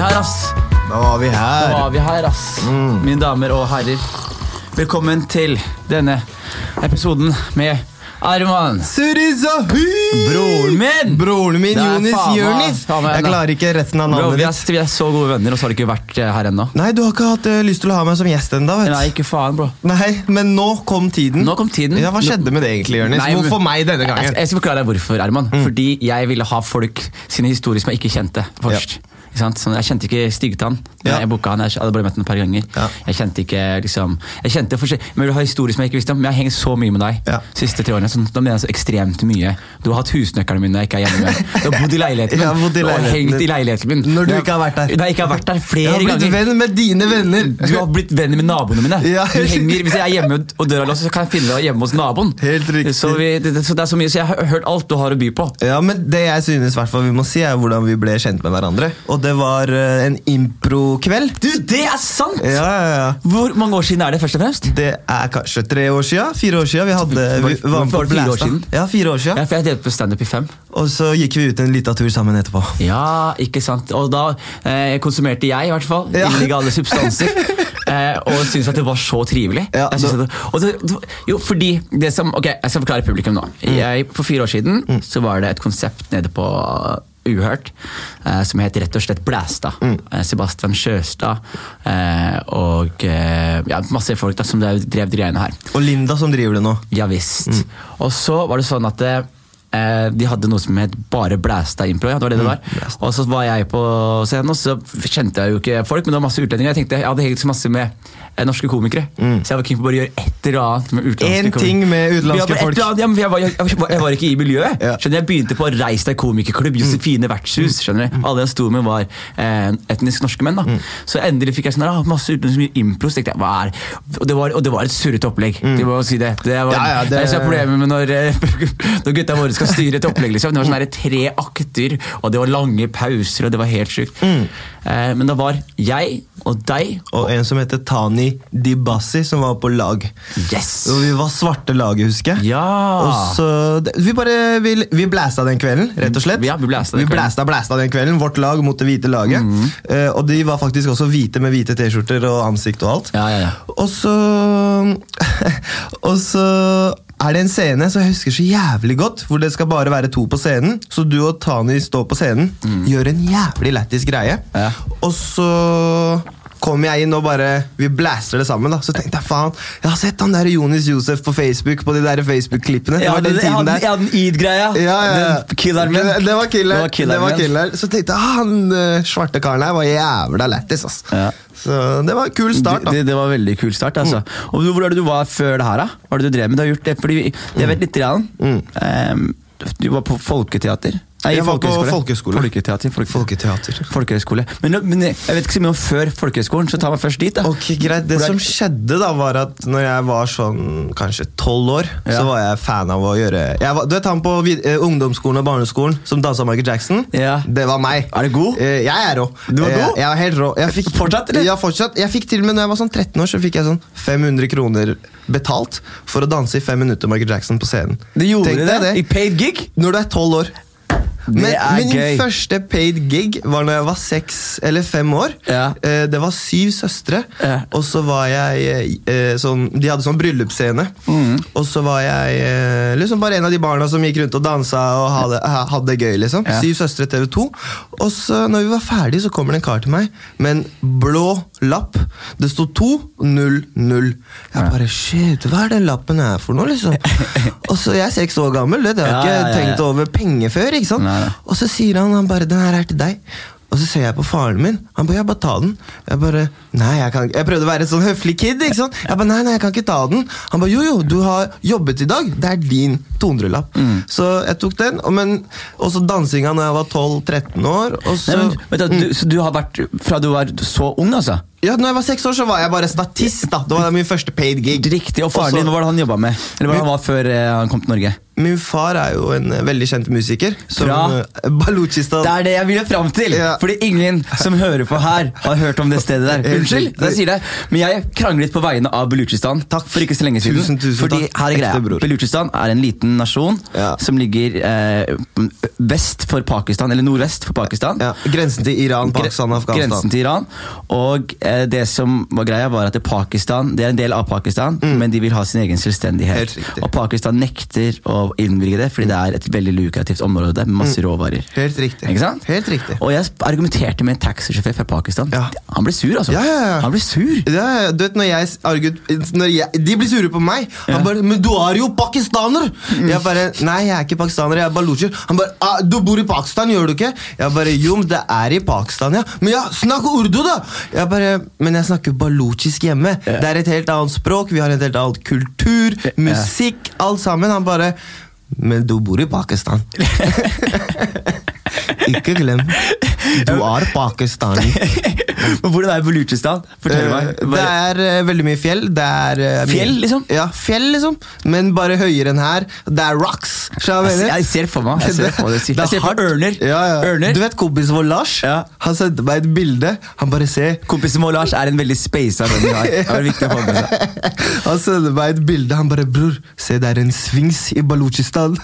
da vi her, ass. Da var vi Da her. var vi her, ass. Mine damer og herrer. Velkommen til denne episoden med Arman. Surizahu! Broren min! Broren min, Jonis Jonis. Jeg klarer ikke resten av navnet vi, ditt. vi er så gode venner, og så har du ikke vært eh, her ennå. Nei, du har ikke hatt uh, lyst til å ha meg som gjest ennå, Nei, ikke faen, bro. Nei, men nå kom tiden. Nå kom tiden. Ja, Hva skjedde med det egentlig, Jonis? Hvorfor meg denne Jeg, gangen? jeg skal forklare deg hvorfor, Arman. Fordi jeg ville ha folk sine historier som jeg ikke kjente først. Sant? Sånn, jeg kjente ikke Styggetann. Ja. Jeg booka han, jeg hadde bare møtt han et par ganger. Ja. Jeg kjente ikke liksom Jeg kjente Men Du har historier som jeg ikke visste om. Men jeg har hengt så mye med deg Ja. siste tre årene. Så da mener jeg så ekstremt mye. Du har hatt husnøklene mine når jeg ikke er hjemme. med. Du har bodd i leiligheten min. Bodd i Du har hengt i leiligheten min. Når du ikke har vært der. Jeg ikke har vært der Jeg har blitt ganger. venn med dine venner. Du har blitt venn med naboene mine. Du henger, hvis jeg er hjemme og døra er låst, så kan jeg finne deg hjemme hos naboen. Helt riktig. Så, vi, det, det- så det er så mye, så jeg har hørt alt du har å by på. Ja, men Det jeg synes hvert vi må si, er hvordan vi ble kjent med hverandre. Og det var eh, en impro-kveld. Du, det er sant! Ja, ja, ja. Hvor mange år siden er det, først og fremst? Det er kanskje tre år siden? Fire år siden. Vi hadde, vi var med på år siden? Ja, fire år siden. Ja, for jeg delte på standup i fem. Og så gikk vi ut en liten tur sammen etterpå. Ja, ikke sant. Og da eh, konsumerte jeg i hvert fall Ja. illegale substanser. Eh, og syntes at det var så trivelig. Ja, det, og det, jo, fordi det som, ok, Jeg skal forklare publikum nå. Mm. Jeg, for fire år siden så var det et konsept nede på Uhørt eh, som het rett og slett Blæsta. Mm. Eh, Sebastian Sjøstad eh, og ja, masse folk da, som drev de greiene her. Og Linda som driver det nå. Ja visst. Og så var det sånn at eh, de hadde noe som het bare Blæsta impro. Ja, det var det det var. Og så var jeg på scenen, og så kjente jeg jo ikke folk, men det var masse utlendinger. Jeg tenkte, jeg hadde helt så masse med eh, norske komikere, så jeg var keen på bare å gjøre et eller annet med utenlandske En komikere. ting med utenlandske folk. annet, ja, men jeg, var, jeg, jeg, var- ikke i miljøet. Ja. Skjønner Jeg begynte på Reis deg komikerklubb, Josefine vertshus. skjønner du? Alle jeg sto med, var eh, etnisk norske menn. da. Så endelig fikk jeg sånn ah, masse utenlandske impro. Så tenkte jeg, hva er og det var, og det var et surrete opplegg. Det må jeg si det. det var, Ja, ja, det- det er problemet med når, eh, når gutta våre skal styre et opplegg. liksom. Det var sånn tre akter, og det var lange pauser, og det var helt sjukt. Mm. men det var jeg og deg Og en som heter Tani Dibassi, som var på lag. Yes! Og vi var svarte laget, husker jeg. Ja! Og så, vi bare vi, vi blæsta den kvelden, rett og slett. Ja, vi blæsta den vi blæsta, blæsta den kvelden. Vårt lag mot det hvite laget. Eh, og de var faktisk også hvite med hvite T-skjorter og ansikt og alt. Ja, ja, ja. Og så Og så er det en scene som jeg husker så jævlig godt, hvor det skal bare være to på scenen. Så du og Tani står på scenen, gjør en jævlig lættis greie. Mm. Ja. Og så kommer jeg inn og bare Vi blaster det sammen. da Så tenkte jeg faen, jeg har sett han der Jonis Josef på Facebook på de der Facebook-klippene. Det Ja, var den tiden der. Ja, den Eid-greia. Ja, ja, Killer'n min. Det, det var killer. Det var det killer. Så tenkte jeg ah, han eh, svarte karen her var jævla lættis. ass. Ja. Så det var en kul start. da Det, det var veldig kul start. altså. Og Hvor var det du var før det her? da? Hva er det du drev med? Du har gjort det, fordi Jeg vet litt. Grann. um, du var på folketeater? Nei, Jeg var på folkehøyskole. Folketeater. Folke... Folketeater. Folkehøyskole. Men, men jeg vet ikke så mye om før folkehøyskolen, så ta meg først dit. da. Ok, greit. Det som skjedde, da var at når jeg var sånn kanskje tolv år, Ja. så var jeg fan av å gjøre var, Du vet han på eh, ungdomsskolen og barneskolen som dansa Michael Jackson? Ja. Det var meg. Er du god? Eh, jeg er rå. Du var Eh, god? Jeg var helt rå. Jeg fikk, Fortsatt, eller? Ja, fortsatt. Jeg fikk til og med når jeg var sånn 13 år, så fikk jeg sånn 500 kroner betalt for å danse i fem minutter Michael Jackson på scenen. Det gjorde Tenk det, det. I paid gig? Når du er tolv år. Men, men min første paid gig var når jeg var seks eller fem år. Ja. Eh, Det var syv søstre, Ja. og så var jeg eh, sånn De hadde sånn bryllupsscene. Mm. Og så var jeg eh, liksom bare en av de barna som gikk rundt og dansa og hadde, hadde gøy. liksom Ja. Syv søstre TV 2. Og så når vi var ferdige, så kommer det en kar til meg med en blå lapp. Det sto 2, 0, 0. Jeg bare Shit, hva er den lappen her for noe, liksom? og så Jeg er seks år gammel, det har jeg Ja, ikke ja, tenkt over penger før. ikke sant? Nei. Og så sier han, han bare 'Den her er til deg'. Og så ser jeg på faren min. Han bare 'Ja, bare ta den'. Jeg bare Nei, jeg kan ikke Jeg prøvde å være en sånn høflig kid. ikke sant? Jeg bare, nei, nei, jeg kan ikke ta den. Han bare 'Jo, jo, du har jobbet i dag. Det er din 200-lapp'. Mm. Så jeg tok den. Og men også dansinga når jeg var 12-13 år. Og så, Nei, men, vet du, du, så du har vært fra du var så ung, altså? Ja, når jeg var seks år, så var jeg bare statist. da Det var min første paid gig. Riktig. Og faren din, hva var det han jobba med? Eller hva det han var før eh, han kom til Norge? min far er jo en eh, veldig kjent musiker. Som Bra. eh, Baluchistan. Det er det jeg ville fram til! Ja. Fordi ingen som hører på her, har hørt om det stedet der. Unnskyld, jeg sier det, men jeg kranglet på vegne av Baluchistan Takk. for ikke så lenge siden. Tusen, tusen fordi takk. her er greia. Bror. Baluchistan er en liten nasjon Ja. som ligger eh, vest for Pakistan, eller nordvest for Pakistan. Ja, grensen til Iran, Pakistan, Afghanistan. Grensen til Iran. Og eh, det som var greia, var at det Pakistan Det er en del av Pakistan, men de vil ha sin egen Mm. Selvstendighet. Og Pakistan nekter å innvilge det, fordi det er et veldig lukrativt område med masse råvarer. Helt riktig. Ikke sant? Helt riktig. Og jeg argumenterte med en taxisjåfør fra Pakistan. Ja. Han ble sur, altså. Ja, ja, ja. Han ble sur. Du vet, når jeg, når jeg De blir sure på meg. Han bare 'Men du er jo pakistaner!' Jeg bare 'Nei, jeg er ikke pakistaner, jeg er balutsjer'. Han bare ah, 'Du bor i Pakistan, gjør du ikke?' Jeg bare 'Jo, men det er i Pakistan, ja'. 'Men ja, snakk urdu, da!' Jeg bare 'Men jeg snakker baluchisk hjemme'. Det er et helt annet språk, vi har en helt annen kultur, musikk, alt sammen. Han bare 'Men du bor i Pakistan'. ikke glem. Du er pakistani. Men Hvordan er Baluchistan? Fortell meg. Eh, Det er uh, veldig mye fjell. Det er mye- Fjell, liksom? Ja, fjell, liksom. Men bare høyere enn her. Det er rocks. jeg, jeg ser for meg. Jeg ser for meg det. Det hardt. ørner. Ja, ja. ørner. Du vet kompisen vår Lars? Ja. Han sendte meg et bilde. Han bare ser Kompisen vår Lars er en veldig spasa venn vi har. Det er viktig å få med seg. Han sendte meg et bilde. Han bare 'Bror, se, det er en sfinks i Baluchistan'.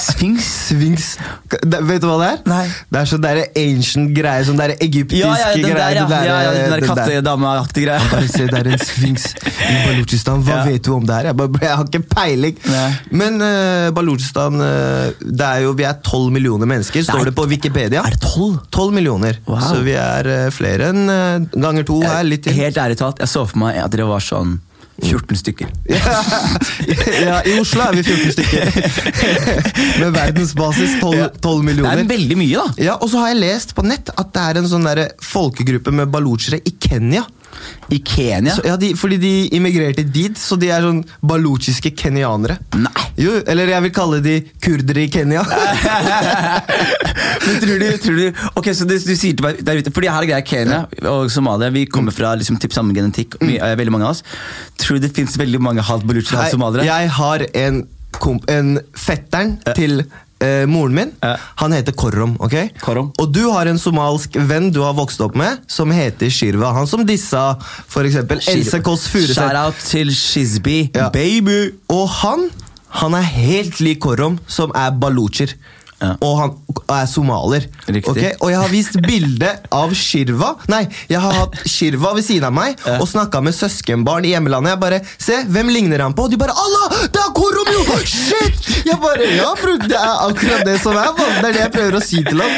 Sfinks? Sphinx. Vet du hva det er? Nei. Det er sånn der ancient greie. Sånn der egyptiske Ja, ja, greier. Ja. der- ja, den der kattedameaktige greia. Bare se, det er en sfinks i Balutsjistan. Hva Ja. vet du om det her? Jeg, bare, jeg har ikke peiling. Nei. Men uh, Balutsjistan uh, det er jo, Vi er tolv millioner mennesker, Nei. står det på Wikipedia. Er det tolv? 12 millioner. Wow. Så vi er uh, flere enn eh, ganger to her. Litt til. Helt ærlig talt, jeg så for meg at dere var sånn 14 stykker. Ja, I Oslo er vi 14 stykker. Med verdensbasis 12, 12 Det er veldig mye, da. Ja, Og så har jeg lest på nett at det er en sånn der folkegruppe med balutsjere i Kenya. I Kenya. Så, ja, de, fordi de immigrerte dit, så de er sånn baluchiske kenyanere. Nei. Jo, eller jeg vil kalle de kurdere i Kenya. Men tror du, tror du Ok, så du, du sier til meg der ute Fordi her er greia Kenya og Somalia Vi kommer fra liksom, typ samme genetikk Mm. vi, er Veldig mange av oss Tror du det finnes veldig mange halvt og halvt somaliere? jeg har en, komp en fetteren til eh, moren min. Ja. Han heter Korrom. ok? Korrom. Og du har en somalsk venn du har vokst opp med, som heter Shirva. Han som dissa eksempel Else Kåss Shout-out til Shizby Ja. Baby Og han han er helt lik Korrom, som er balucher. Ja. Og han er somalier. Okay? Og jeg har vist bilde av Shirva Nei, jeg har hatt Shirva ved siden av meg Ja. og snakka med søskenbarn i hjemlandet. Jeg bare Se, hvem ligner han på? Og de bare Allah! Det er Koromio! Shit! Jeg bare Ja, bro, det er akkurat det som er. Det er det jeg prøver å si til ham.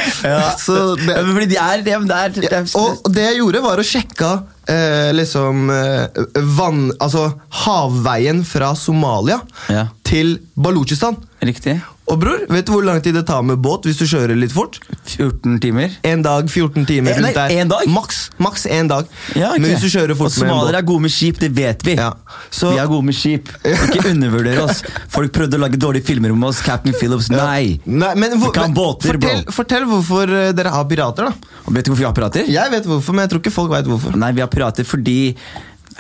Så det, Ja, Fordi de er, det, det er, det er og det jeg gjorde, var å sjekke eh, liksom eh, vann... Altså havveien fra Somalia Ja. til Baluchistan. Riktig Og bror, vet du hvor lang tid det tar med båt hvis du kjører litt fort? 14 timer En dag, 14 timer En, nei, rundt der. en dag? Maks, maks en dag. ja, okay. Men hvis du kjører Og fort med en somaliere smalere er gode med skip, det vet vi Ja, så- Vi er gode med skip Ikke undervurder oss Folk prøvde å lage dårlige filmer om oss Captain Phillips, nei Nei, men hvor, kan men båter, bro. fortell, fortell hvorfor eh, dere har pirater, da. Og vet du hvorfor vi har pirater? Jeg vet hvorfor, men jeg tror ikke folk vet hvorfor. Nei, vi har pirater fordi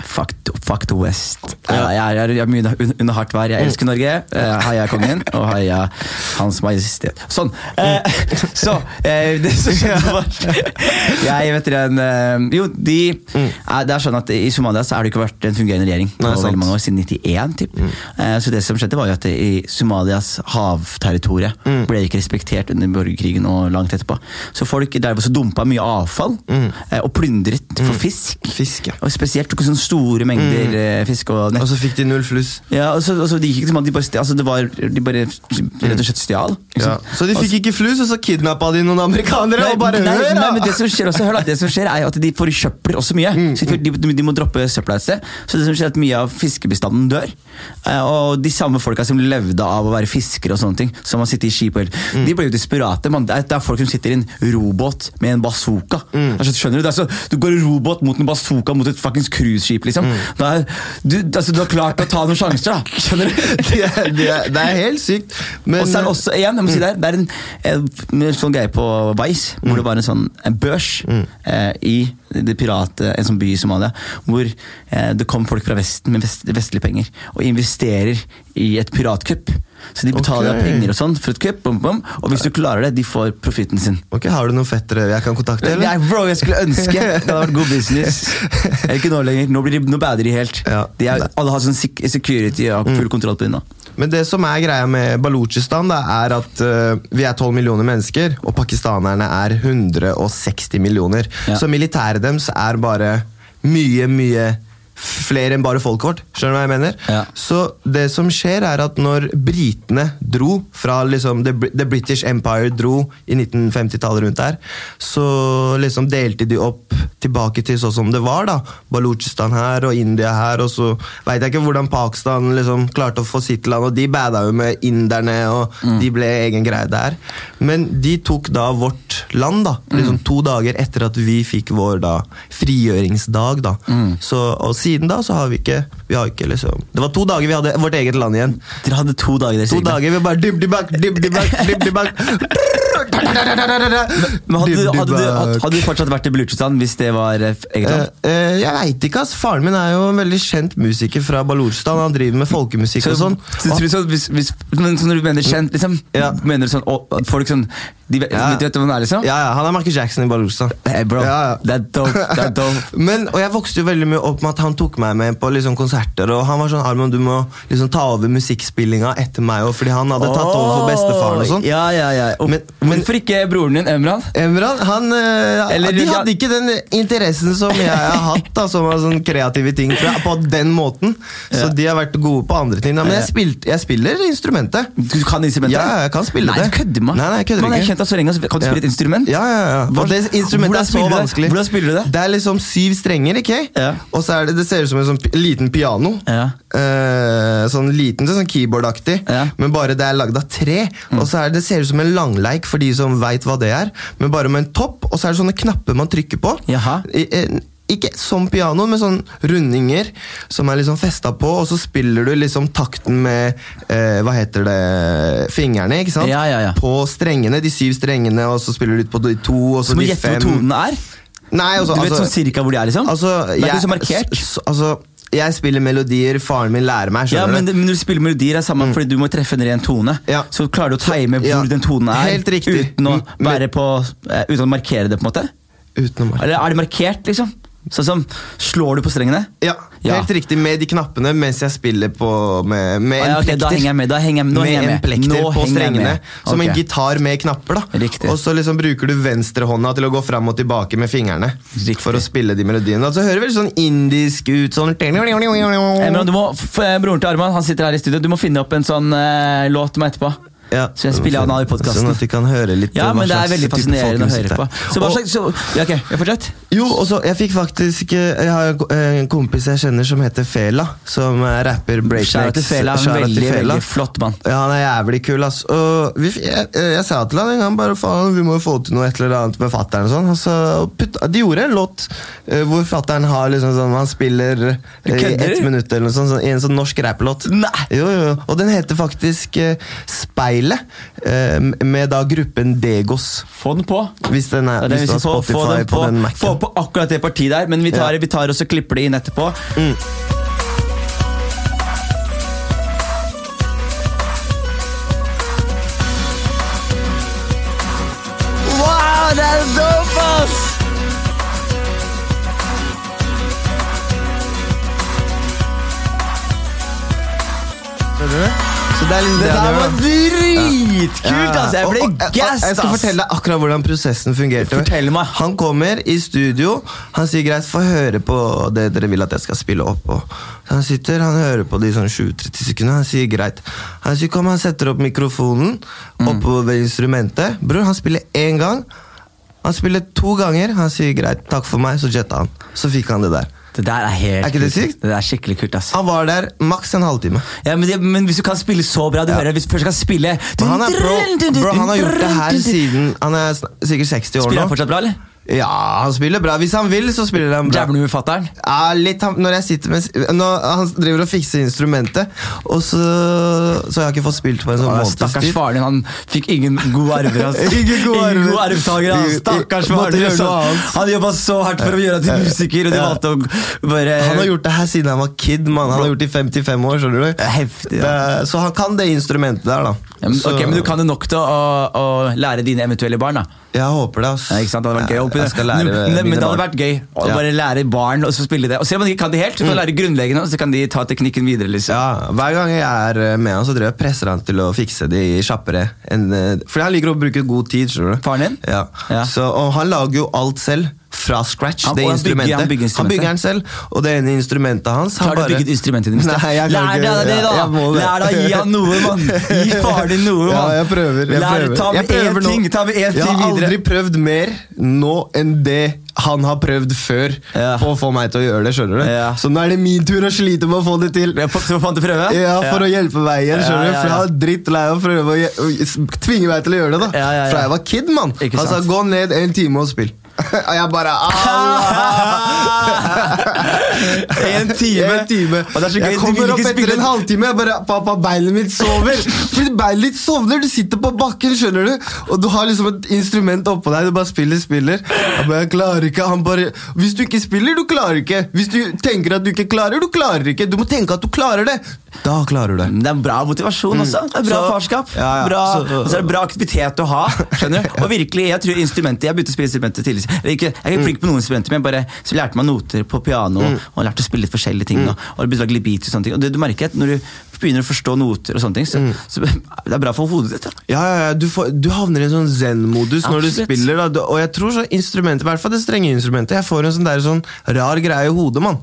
Fuck, the- fuck the West. Ja, jeg, er, jeg er mye under, under hardt vær. Jeg elsker Norge. Eh, heia kongen, og heia Hans Majestet. Sånn. Eh, så eh, Det som skjedde, var Jeg vet dere en eh, Jo, de eh, Det er sånn at i Somalia så har det ikke vært en fungerende regjering på veldig mange år, siden 91. Typ. Mm. så det som skjedde, var jo at i Somalias havterritorie ble ikke respektert under borgerkrigen og langt etterpå. Så folk der også dumpa mye avfall eh, og plyndret for fisk. Fisk, ja. Og spesielt sånn store mengder mm. fisk og nett. Og så fikk de null fluss. Ja, og så, og så de gikk ikke de bare, altså det var, de bare rett og slett stjal. Ja. Så de fikk ikke fluss, og så kidnappa de noen amerikanere Nei, og bare nei, nei, men det som skjer også, hør da, det som skjer er at de forsøpler også mye. Så de, de, må droppe søpla et sted. Så det som skjer er at mye av fiskebestanden dør. Eh, Og de samme folka som levde av å være fiskere og sånne ting, som har sittet i skip, og- de ble jo desperate. Man. Det, er, folk som sitter i en robåt med en bazooka. Det er skjønner Du det er så, du går i robåt mot en bazooka mot et fuckings cruiseskip, liksom. Da er, du, altså, du har klart å ta noen sjanser, da. Skjønner du? det, er, det, er, det er helt sykt. Men og så er det også igjen, jeg må si det, det er en, sånn greie på Vice, hvor det var en sånn en børs eh, i det pirate, en sånn by i Somalia, hvor eh, det kom folk fra Vesten med vest, vestlige penger og investerer i et piratkupp. Så de betaler okay. penger og sånn for et kupp, bom, bom, og hvis du klarer det, de får profitten sin. Ok, Har du noen fettere jeg kan kontakte? eller? Nei, bro, jeg skulle ønske det hadde vært god business. Eller ikke nå lenger. Nå, blir de, nå bader de helt. Ja. De er, alle har sånn security og full kontroll på det nå. Men det som er greia med Balutsjistan, er at uh, vi er 12 millioner mennesker, og pakistanerne er 160 millioner. Ja. Så militæret deres er bare mye, mye flere enn bare folket vårt. Skjønner du hva jeg mener? Ja. Så det som skjer, er at når britene dro fra liksom The, The British Empire dro i 1950-tallet rundt der, så liksom delte de opp tilbake til sånn som det var, da. Balutsjistan her og India her, og så veit jeg ikke hvordan Pakistan liksom klarte å få sitt land, og de bada jo med inderne, og de ble egen greie der. Men de tok da vårt land, da, liksom to dager etter at vi fikk vår da frigjøringsdag, da. Så, og siden da så har vi ikke Vi har ikke liksom Det var to dager vi hadde vårt eget land igjen. Dere hadde to dager der To sikkert. dager vi bare dibdibak, dibdibak, bak. Men hadde, du- hadde, du, hadde, hadde du fortsatt vært i Balutsjistan hvis det var eh, eget Eh, land? eh, jeg veit ikke, ass. Faren min er jo en veldig kjent musiker fra Balutsjistan. Han driver med folkemusikk og sånn. så, tror du så, hvis, hvis, men så når du mener kjent, liksom, Ja. mener du sånn å, at folk sånn de, vet- Ja. Vet du hvem han er, liksom? Ja, ja, Han er Michael Jackson i Balutsjistan. Hey, bro, Ja, ja. det er dope. Det er dope. Men, og jeg vokste jo veldig mye opp med at han tok meg med på liksom konserter. Og han var sånn Arman, du må liksom ta over musikkspillinga etter meg fordi han hadde tatt over for bestefaren og sånn. Ja, ja, ja. Og, Men- men- hvorfor ikke broren din, Emran? Emran, han eh, Eller- De hadde ikke den interessen som jeg har hatt, da, som er sånn kreative ting, jeg, på den måten. Så Ja. de har vært gode på andre ting. Da. Men jeg, spilt, jeg spiller instrumentet. Du kan instrumentet? Ja, jeg kan spille nei, det. du kødder med Nei, nei, jeg kødder Man er ikke. kjent av så lenge, kan du spille et instrument? Ja, ja, ja. Hva- det instrumentet er så vanskelig. Hvordan spiller du det? Det er liksom syv strenger, ikke? Ja. Og så er det, det ser ut som en sånn liten piano. Ja. Eh, sånn liten, sånn keyboardaktig, Ja. men bare det er lagd av tre. Og så er det, det ser ut som en langleik for de som veit hva det er, men bare med en topp, og så er det sånne knapper man trykker på. Jaha. I, eh, ikke som piano, men sånn rundinger som er liksom festa på, og så spiller du liksom takten med eh, Hva heter det Fingrene, ikke sant? Ja, ja, ja. På strengene, de syv strengene, og så spiller du ut på de to, og så Så de du gjette hvor tonene er? Nei, altså, Du vet altså, sånn cirka hvor de er, liksom? altså, det er jeg, ikke så markert. altså, jeg spiller melodier faren min lærer meg, Ja, men, men når du spiller melodier, er det samme, fordi du må treffe en ren tone. Ja. Så klarer du å time Ja, hvor den tonen er, uten å være på eh, Uten å markere det, på en måte? Eller er det markert, liksom? Sånn som Slår du på strengene? Ja, Ja. helt riktig, med de knappene mens jeg spiller på med, med Ah, ja, okay, en plekter. henger jeg med, da henger jeg- nå med henger jeg en plekter Nå på strengene. Okay. Som en gitar med knapper. da Riktig. Og så liksom bruker du venstrehånda til å gå fram og tilbake med fingrene. Riktig. For å spille de melodiene. Altså hører veldig sånn indisk ut. Sånn Emran, du må, eh, broren til Arman han sitter her i studio. Du må finne opp en sånn eh, låt til meg etterpå. Ja. Så jeg spiller han av i podcasten. Sånn at de kan høre litt Ja, hva men det er veldig fascinerende å høre på. Så hva slags så, ja, ok, jeg fortsett. Jo, og så Jeg fikk faktisk eh, Jeg har en kompis jeg kjenner som heter Fela. Som er rapper breaknecks. Shout til Fela, en veldig, Fela. veldig flott mann. Ja, Han er jævlig kul, ass. Og vi, jeg, jeg sa til han en gang bare faen, vi må jo få til noe et eller annet med fattern og sånn. Og så putt, de gjorde en låt eh, hvor fattern har liksom sånn Han spiller eh, i ett minutt eller noe sånt, sånn, i en sånn norsk rapplåt. Jo, jo. Og den heter faktisk eh, Speilet, eh, med da gruppen Degos. Få den på. Hvis den er, Det er det hvis du har Spotify få, få, den på, på, den Mac-en. på akkurat det partiet der, men vi tar, Ja. vi tar og så klipper det inn etterpå. Wow, det er dope, ass! Skjønner du? Så det er litt Det det der var dritkult, Ja, Altså. Jeg ble gassed, Jeg skal fortelle deg akkurat hvordan prosessen fungerte. Fortell meg. Han kommer i studio, han sier greit, få høre på det dere vil at jeg skal spille opp. Og han sitter, han hører på det i sånn 7-30 sekunder, han sier greit. Han sier kom, han setter opp mikrofonen Mm. oppå ved instrumentet. Bror, han spiller én gang. Han spiller to ganger, han sier greit, takk for meg, så jetta han. Så fikk han det der. Det der er helt Er ikke det sykt? Det er skikkelig kult, ass. Han var der maks en halvtime. Ja, men, det, men hvis du kan spille så bra, du hører Hvis du først kan spille Men han er pro, bro, han har gjort det her siden Han er sikkert 60 år Spiller han fortsatt bra, eller? Ja, han spiller bra. Hvis han vil, så spiller han bra. Jævlig med fatter'n? Ja, litt han- når jeg sitter med når Han driver og fikser instrumentet, og så Så jeg har ikke fått spilt på en sånn måneds Stakkars tid. faren din, han fikk ingen gode arver. Ingen gode arver. Ingen gode arvtakere. Stakkars faren din. noe annet. Han jobba så hardt for å gjøre deg til musiker, og de valgte å bare Han har gjort det her siden han var kid, mann. Han har gjort det i 55 år, skjønner du. Heftig, ja. Det- Så han kan det instrumentet der, da. Ja, men, ok, men du kan det nok til å, å lære dine eventuelle barn, da. Jeg håper det, ass. Ja, ikke sant? Det hadde vært gøy. å- Lære men, men det hadde vært gøy å bare lære barn og så spille det. Og Selv om de kan det helt, så kan de lære grunnleggende, og så kan de ta teknikken videre. liksom. Ja, Hver gang jeg er eh, med han, så driver jeg presser han til å fikse det kjappere. enn, eh, Fordi han liker å bruke god tid. skjønner du Faren din? Ja. Ja. Så, og han lager jo alt selv. Fra scratch. Han- det han bygger- instrumentet. han bygger instrumentet. Han bygger den selv, og det ene instrumentet hans Har du bare- bygget instrumentet instrument i det minste? Nei, jeg Lær deg det, da! det. Lær deg, å Gi han noe, mann! Gi faren din noe, Ja, jeg prøver. Jeg Lær, prøver. ta med Jeg prøver én nå. ting, ta med én Jeg har aldri prøvd mer nå enn det han har prøvd før Ja. på å få meg til å gjøre det. skjønner du? Ja. Så nå er det min tur å slite med å få det til. Ja, for, for, du prøve? Ja, For å hjelpe meg igjen. Ja, skjønner ja, du? For jeg var er drittlei av å prøve å, tvinge meg til å gjøre det. da Ja, ja, ja. Fra jeg var kid, mann. Han sa gå ned en time og spill. Og jeg bare Allah! En time. En time. Jeg kommer opp etter en halvtime. og bare, Pappa, beinet mitt sover. Fordi beinet ditt sovner. Du sitter på bakken, skjønner du. Og du har liksom et instrument oppå deg. Du bare spiller, spiller. Jeg bare, jeg klarer ikke. Han bare Hvis du ikke spiller, du klarer ikke. Hvis du tenker at du ikke klarer, du klarer ikke. Du må tenke at du klarer det. Da klarer du det. Det er bra motivasjon også. Det er bra Så- farskap. Ja, ja. Bra, Så- så er det bra aktivitet å ha. skjønner du? Og virkelig, jeg tror instrumentet, jeg begynte å spille instrumenter tidlig. Ikke, jeg er ikke flink på noen instrumenter, men jeg bare så lærte meg noter på piano og lært å spille litt forskjellige ting. da, og å lage litt beats Og sånne ting. Og det du merker at når du begynner å forstå noter, og sånne ting, så, så det er bra for hodet ditt. Ja, ja, ja. Du, får, du havner i en sånn zen-modus når du spiller. Da. Og jeg tror så instrumentet, i hvert fall det strenge instrumentet, jeg får en sånn der sånn rar greie i hodet, mann.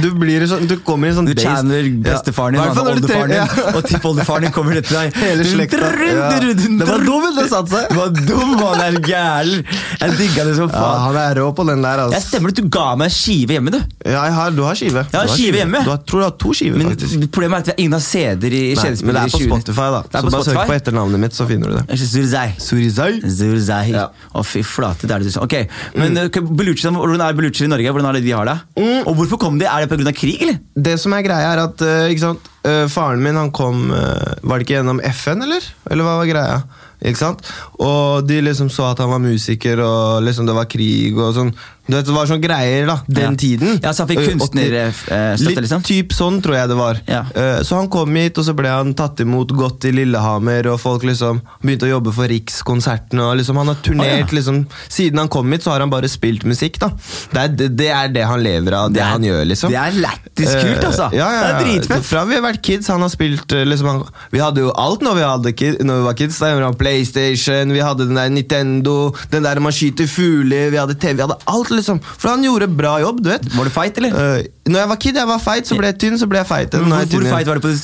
Du, blir sånn, du kommer i en sånn Du tjener bestefaren din, ja, oldefaren din, ja. og tippoldefaren din kommer etter deg. Hele slekta. Ja. Det var dumt, det satte seg. Det var dum, han er gæren. Jeg digga det som Ja, faen. han er rå på den der, Jeg altså. stemmer det, du ga meg skive hjemme, du. Ja, jeg har, du har skive. Jeg har Du skive hjemme. Du har, tror du har to skiver, Men faktisk. problemet er at ingen har CD-er i Nei, men det er på Spotify, da. Så bare søk på etternavnet mitt, så finner du det. Surizai. Surizai. Surizai. Ja. Å, fy flate, det er det du. Ok, men mm. Belucci, hvordan er Belucci i Norge? Hvordan er det de har det? Mm. Og hvorfor kom de? Er det pga. krig, eller? Det som er greia, er at eh, ikke sant? eh, faren min han kom eh, Var det ikke gjennom FN, eller? Eller hva var greia? Ikke sant? Og de liksom så at han var musiker, og liksom det var krig og sånn. Du vet, Det var sånne greier da, den Ja. tiden. Ja, så han fikk kunstnerstøtte? liksom? Litt typ sånn, tror jeg det var. Ja. Eh, Så han kom hit, og så ble han tatt imot godt i Lillehammer, og folk liksom begynte å jobbe for Rikskonserten. og liksom Han har turnert oh, ja. liksom Siden han kom hit, så har han bare spilt musikk. da Det er det, det, er det han lever av, det, Det er- han gjør, liksom. det er lættis kult, altså. Eh, ja, ja, Det er dritfett. Fra vi har vært kids, han har spilt liksom, han, Vi hadde jo alt når vi, hadde kid, når vi var kids. Da. PlayStation, vi hadde den der Nintendo, den der man skyter fugler, vi hadde TV, vi hadde alt, liksom. For han gjorde bra jobb, du vet. Var du feit, eller? Uh, når jeg var kid, jeg var feit, så ble jeg tynn, så ble jeg feit. Hvor, jeg hvor feit var du på det,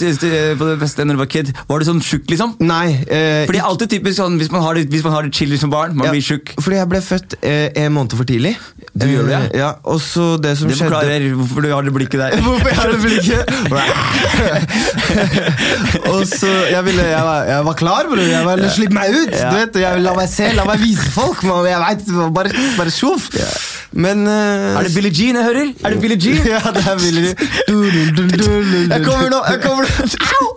på det beste når du var kid? Var du sånn tjukk, liksom? Nei. Uh, Fordi alltid typisk sånn, Hvis man har det, hvis man har det chill som barn, man ja, blir tjukk. Fordi jeg ble født uh, en måned for tidlig. Du gjør det, ja? ja? Og så det som Det skjedde forklarer hvorfor du har det blikket der. Hvorfor jeg har det blikket? og så, jeg, ville, jeg, var, jeg var klar, bror. Jeg var, Slipp meg ut! Ja. Du vet, jeg La meg se, la meg vise folk. Man, jeg vet, bare, bare sjoff. Men uh, Er det Billie Jean jeg hører? Er det Billie Jean? ja, det er Billie Jean. Jeg kommer nå! jeg kommer nå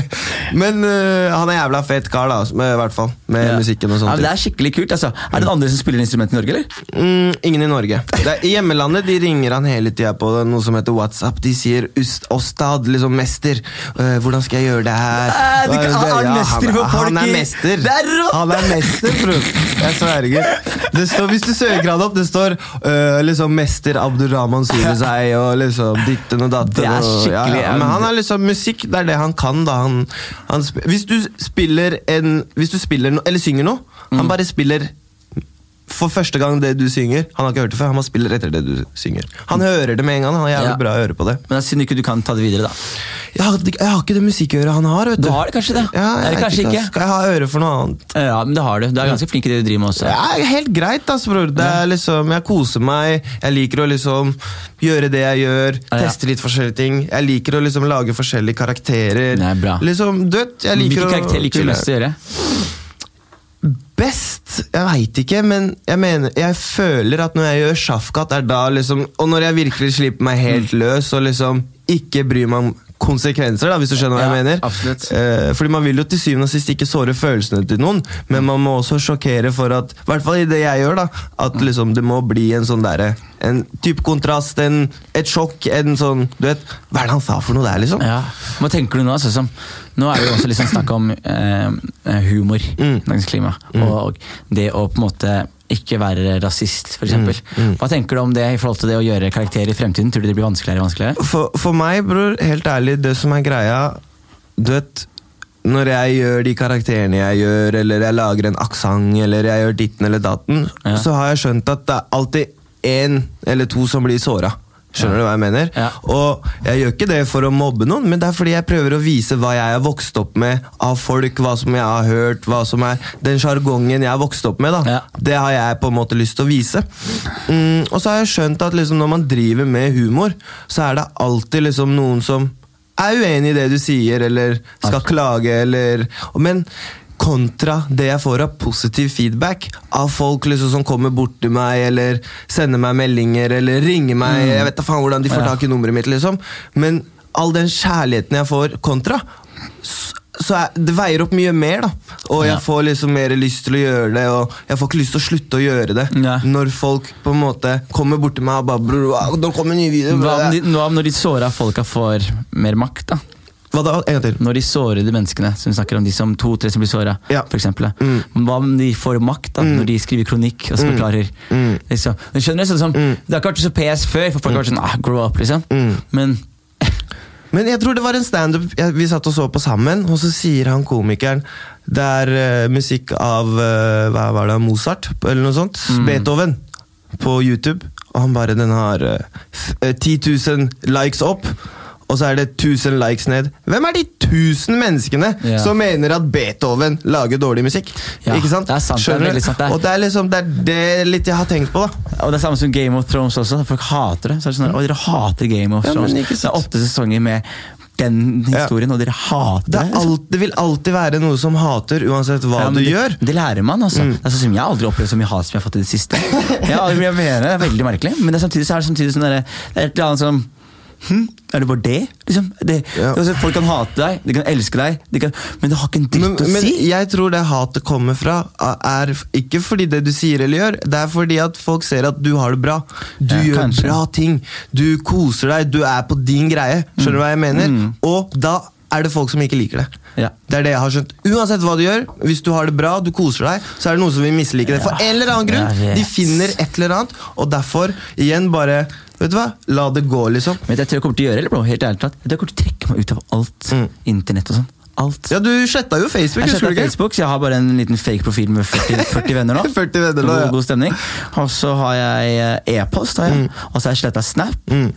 Men uh, han er jævla fet kar, da. Med, I hvert fall. Med Ja. musikken og Ja, sånt. men det er skikkelig kult. altså Er det noen andre som spiller instrument i Norge, eller? Mm, ingen i Norge. Det er, I hjemmelandet de ringer han hele tida på noe som heter WhatsApp. De sier 'Ostad, liksom mester'. Uh, 'Hvordan skal jeg gjøre det her?' Nei, du kan- han er mester han, for folk han er mester. Det er rått! Han er mester, bror. Jeg sverger. Det står, hvis du søker han opp, det står eh, liksom 'Mester Abdurrahman Surizai' og liksom ditten og datten. Det er og- skikkelig, Men han er liksom musikk, det er det han kan, da. Han, han hvis du spiller en Hvis du spiller no eller synger noe, Mm. han bare spiller for første gang det du synger. Han har ikke hørt det før, han må spille etter det du synger. Han hører det med en gang. Han har jævlig Ja. bra øre på det. Men det er synd ikke du kan ta det videre, da. Jeg har, jeg har ikke det musikkøret han har. vet du Du har det kanskje det? Ja, jeg det kanskje ikke? Skal jeg ha øre for noe annet? Ja, men det har du. Du er ganske flink i det du driver med også. Er helt greit, altså, bror. Det er liksom, jeg koser meg. Jeg liker å liksom gjøre det jeg gjør. Ja, ja. Teste litt forskjellige ting. Jeg liker å liksom lage forskjellige karakterer. Er bra. Liksom, du vet, jeg liker Hvilke karakterer karakter liker du mest å gjøre? Jeg veit ikke, men jeg mener Jeg føler at når jeg gjør sjafkat, er da liksom Og når jeg virkelig slipper meg helt løs og liksom ikke bryr meg om konsekvenser, da, hvis du skjønner hva jeg mener. absolutt. Eh, fordi man vil jo til syvende og sist ikke såre følelsene til noen, men man må også sjokkere for at I hvert fall i det jeg gjør, da. At liksom det må bli en sånn derre En type kontrast, en, et sjokk, en sånn Du vet, hva er det han sa for noe der, liksom? Ja. Hva tenker du nå? Som, nå er det jo også liksom snakk om eh, humor Mm. dagens klima. Og det å på en måte ikke være rasist, f.eks. Mm. Hva tenker du om det i forhold til det å gjøre karakterer i fremtiden? Tror du det blir vanskeligere og vanskeligere? For, for meg, bror, helt ærlig, det som er greia Du vet, når jeg gjør de karakterene jeg gjør, eller jeg lager en aksent, eller jeg gjør ditten eller datten, Ja. så har jeg skjønt at det er alltid én eller to som blir såra. Skjønner du hva jeg mener? Ja. Og jeg gjør ikke det for å mobbe noen, men det er fordi jeg prøver å vise hva jeg har vokst opp med av folk, hva som jeg har hørt, hva som er den sjargongen jeg har vokst opp med. da. Ja. Det har jeg på en måte lyst til å vise. Mm, og så har jeg skjønt at liksom når man driver med humor, så er det alltid liksom noen som er uenig i det du sier, eller skal klage, eller Men kontra det jeg får av positiv feedback av folk liksom som kommer bort til meg, eller sender meg meldinger, eller ringer meg Jeg vet da faen hvordan de får tak i nummeret mitt, liksom. Men all den kjærligheten jeg får kontra, så jeg, det veier opp mye mer, da. Og jeg Ja. får liksom mer lyst til å gjøre det, og jeg får ikke lyst til å slutte å gjøre det. Ja. Når folk på en måte kommer bort til meg og bare Bror, wow, nå kommer en ny video. Hva om de, hva om når de såra folka får mer makt? da? Hva da? En gang til. Når de sårede menneskene, som vi snakker om de som to-tre som blir såra, Ja. eksempel. Mm. Hva om de får makt da, når de skriver kronikk og så forklarer? Mm. Liksom. Du skjønner, sånn mm. Det har ikke vært så PS før, for folk har vært sånn ah, grow up, liksom. Mm. Men Men jeg tror det var en standup vi satt og så på sammen, og så sier han komikeren Det er uh, musikk av uh, hva var det, Mozart, eller noe sånt. Mm. Beethoven. På YouTube. Og han bare Den har uh, eh, 10 000 likes opp. Og så er det 1000 likes ned. Hvem er de 1000 menneskene Ja. som mener at Beethoven lager dårlig musikk? Ja, Ikke sant? det er sant, det er Skjønner du? sant, det er- Og det er liksom det er det litt jeg har tenkt på, da. Og det er samme som Game of Thrones også. Folk hater det. Så er det sånn, og dere hater Game of Ja, Thrones. ikke det er åtte sesonger med den Ja. historien, og dere hater Det, alt, det vil alltid være noe som hater, uansett hva Ja, du det, gjør. Mm. Det lærer man, altså. Det sånn som Jeg har aldri opplevd så mye hat som jeg har fått i det siste. Ja, jeg mener Det er veldig merkelig, men det er samtidig så er det samtidig sånn der, det er et eller annet som hm, Er det bare det? Liksom? Det, Ja. det folk kan hate deg, de kan elske deg, de kan, men det har ikke en dritt Men, å men si. jeg tror det hatet kommer fra, er ikke fordi det du sier eller gjør, det er fordi at folk ser at du har det bra. Du Ja, gjør kanskje. bra ting. Du koser deg, du er på din greie. Skjønner du hva jeg mener? Mm. Og da er det folk som ikke liker det. Ja. Det er det jeg har skjønt. Uansett hva du gjør, hvis du har det bra, du koser deg, så er det noen som vil mislike det. For en eller annen grunn. De finner et eller annet, og derfor, igjen, bare Vet du hva? La det gå, liksom. Men jeg tror jeg kommer til å gjøre eller bro, helt ærlig talt, jeg tror jeg kommer til å trekke meg ut av alt. Mm. Internett og sånn. Alt. Ja, du sletta jo Facebook, Jeg ikke? Facebook, så jeg har bare en liten fake profil med 40, 40 venner nå. 40 venner nå, ja. god stemning. Og så har jeg eh, e-post, har jeg. og så har jeg sletta Snap. Mm.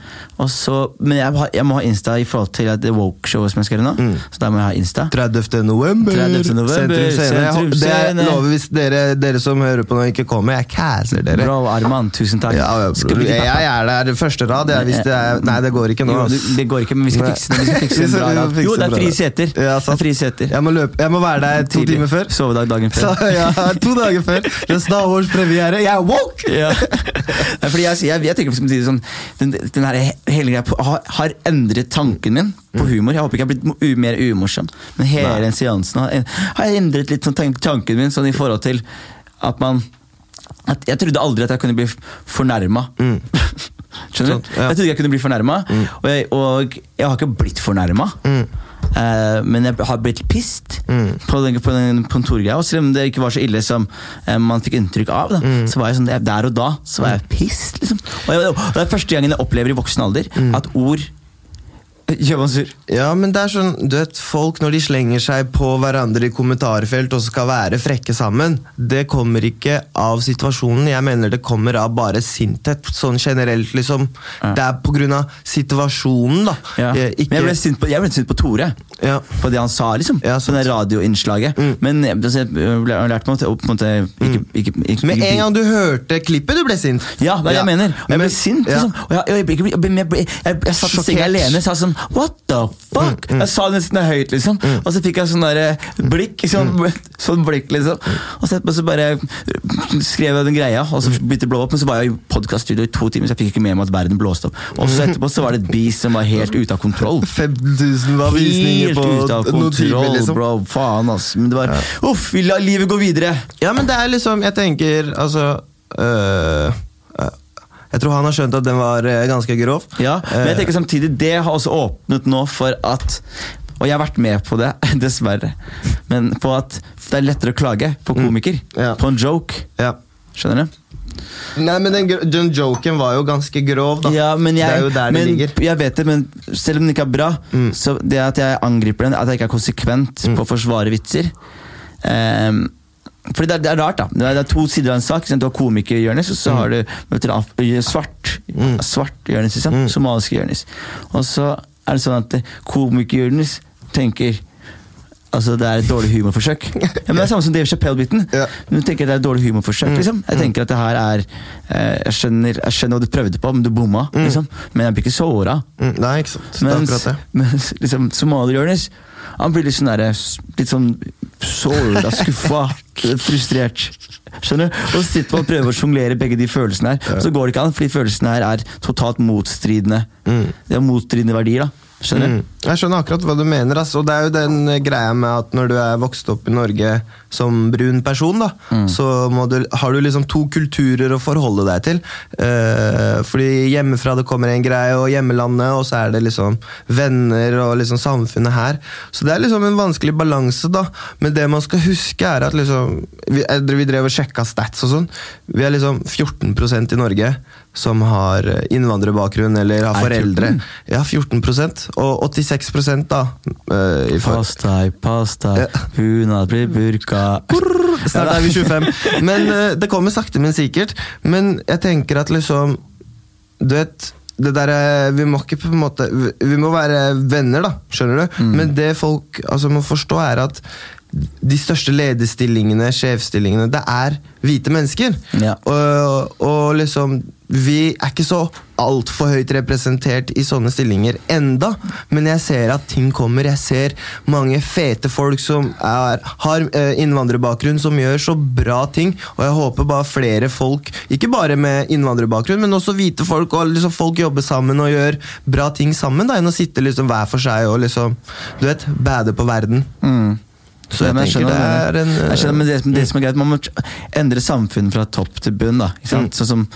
Så, men jeg, har- jeg må ha Insta i forhold til det woke-showet som jeg skal gjøre nå. Mm. Så da må jeg ha Insta. 30. november. 30. november, Sentrum Scene. Sentrum Det lover hvis dere, dere som hører på nå ikke kommer, jeg casser dere. Bro, Arman, tusen takk. Ja, vi jeg, jeg er der første rad. Jeg, hvis det er, nei, det går ikke nå. Jo, det går ikke, men vi skal fikse det. Vi skal fikse det bra Jo, det er frie seter. Ja, er sant. frie seter. Jeg må, løpe, jeg må være der to Tidlig. timer før. Sovedag dagen Så, før. ja, to dager før. Det er Star Wars-premiere. Jeg er woke! Ja. Nei, fordi jeg, jeg, jeg tenker si sånn Den, den her hele greia har, har endret tanken min på humor. Jeg håper ikke jeg har blitt mer umorsom, men hele den seansen har, har endret litt sånn tanken min sånn i forhold til at man at Jeg trodde aldri at jeg kunne bli fornærma. Skjønner Sant, du? ja. Jeg trodde jeg kunne bli fornærma, og, jeg- og jeg har ikke blitt fornærma. Eh, men jeg har blitt pissed på den, på den kontorgreia. Og selv om det ikke var så ille som uh, man fikk inntrykk av, da, så var jeg sånn, der og da så var jeg pissed. Liksom. Og, jeg, og det er første gangen jeg opplever i voksen alder at ord gjør meg sur. Ja, men det er sånn, du vet, Folk når de slenger seg på hverandre i kommentarfelt og skal være frekke sammen, det kommer ikke av situasjonen. Jeg mener det kommer av bare sinthet. Sånn generelt, liksom. Ja. Det er på grunn av situasjonen, da. Ja. Eh, Ikke, Men jeg ble sint på, jeg ble sint på Tore. ja. På det han sa, liksom. Ja, på det radioinnslaget. Men jeg, altså, jeg ble- jeg har lært meg å på en måte ikke, ikke, ikke, Med en gang du hørte klippet, du ble sint. Ja, det er det jeg mener. Og jeg ble sint. Liksom. Og jeg, jeg, jeg, jeg, jeg, jeg, jeg, jeg satt i senga alene og sa sånn What the fuck? Jeg sa det nesten høyt, liksom. Og så fikk jeg sånn blikk. Sånn, sånn blikk, liksom. Og så etterpå så bare skrev jeg den greia, og så begynte det å blå opp. Men så var jeg i podkaststudio i to timer, så jeg fikk ikke med meg at verden blåste opp. Og så etterpå så var det et beast som var helt ute av kontroll. 5000 var visninger Helt på ute av noen timer, kontroll, liksom. bro. Faen, ass. Men det var Uff, vi lar livet gå videre. Ja, men det er liksom Jeg tenker, altså øh, Jeg tror han har skjønt at den var øh, ganske grov. Ja, men jeg tenker samtidig Det har også åpnet nå for at Og jeg har vært med på det, dessverre. Men på at det er lettere å klage på komiker. Ja. På en joke. Ja. Skjønner du? Nei, men den, den joken var jo ganske grov, da. Ja, men jeg, det er jo der men, det ligger. Jeg vet det, men selv om den ikke er bra, så det at jeg angriper den, at jeg ikke er konsekvent på å forsvare vitser ehm, fordi det er, det er rart, da. Det er, det er to sider av en sak. Du har komiker-Jonis, og så har du du, af- svart svart Jonis. sant? Somaliske Jonis. Og så er det sånn at komiker-Jonis tenker Altså, det er et dårlig humorforsøk. Ja, men Det er samme som Dave Chappelle-biten. Ja. Men Du tenker det er et dårlig humorforsøk, liksom. Jeg tenker at det her er eh, jeg, skjønner, jeg skjønner hva du prøvde på, men du bomma. liksom. Men jeg blir ikke såra. Mm, nei, ikke sant. Det er Mens, mens liksom, somalier-Jonis Han blir litt sånn der, Litt sånn såra, skuffa, frustrert. Skjønner du? Og så sitter man og prøver å sjonglere begge de følelsene her. Så går det ikke an, fordi følelsene her er totalt motstridende. Det er motstridende verdier, da. Skjønner? Mm. Jeg skjønner akkurat hva du mener. Altså. Og det er jo den greia med at når du er vokst opp i Norge som brun person, da, Mm. så du, har du liksom to kulturer å forholde deg til. Eh, fordi hjemmefra det kommer en greie, og hjemmelandet, og så er det liksom venner og liksom samfunnet her. Så det er liksom en vanskelig balanse, da. Men det man skal huske, er at liksom Vi, vi drev og sjekka stats og sånn. Vi er liksom 14% i Norge som har innvandrerbakgrunn eller har foreldre. Ja, 14% Og 86 da. Uh, i Pass deg, pass deg, Ja. hun blir burka Snart er vi 25. Men uh, det kommer sakte, men sikkert. Men jeg tenker at liksom Du vet det der, eh, vi må ikke på en måte vi- må være venner, da. Skjønner du? Men det folk altså, må forstå, er at de største lederstillingene, sjefstillingene, det er hvite mennesker. Ja. Og, og liksom Vi er ikke så altfor høyt representert i sånne stillinger enda, men jeg ser at ting kommer. Jeg ser mange fete folk som er, har eh, innvandrerbakgrunn, som gjør så bra ting. Og jeg håper bare flere folk, ikke bare med innvandrerbakgrunn, men også hvite folk, og liksom folk jobber sammen og gjør bra ting sammen, da, enn å sitte liksom hver for seg og liksom Du vet, bade på verden. Mm. Så jeg Ja, jeg tenker det er en jeg skjønner, men det, det som er greit, Man må endre samfunnet fra topp til bunn. da, ikke sant? Sånn som,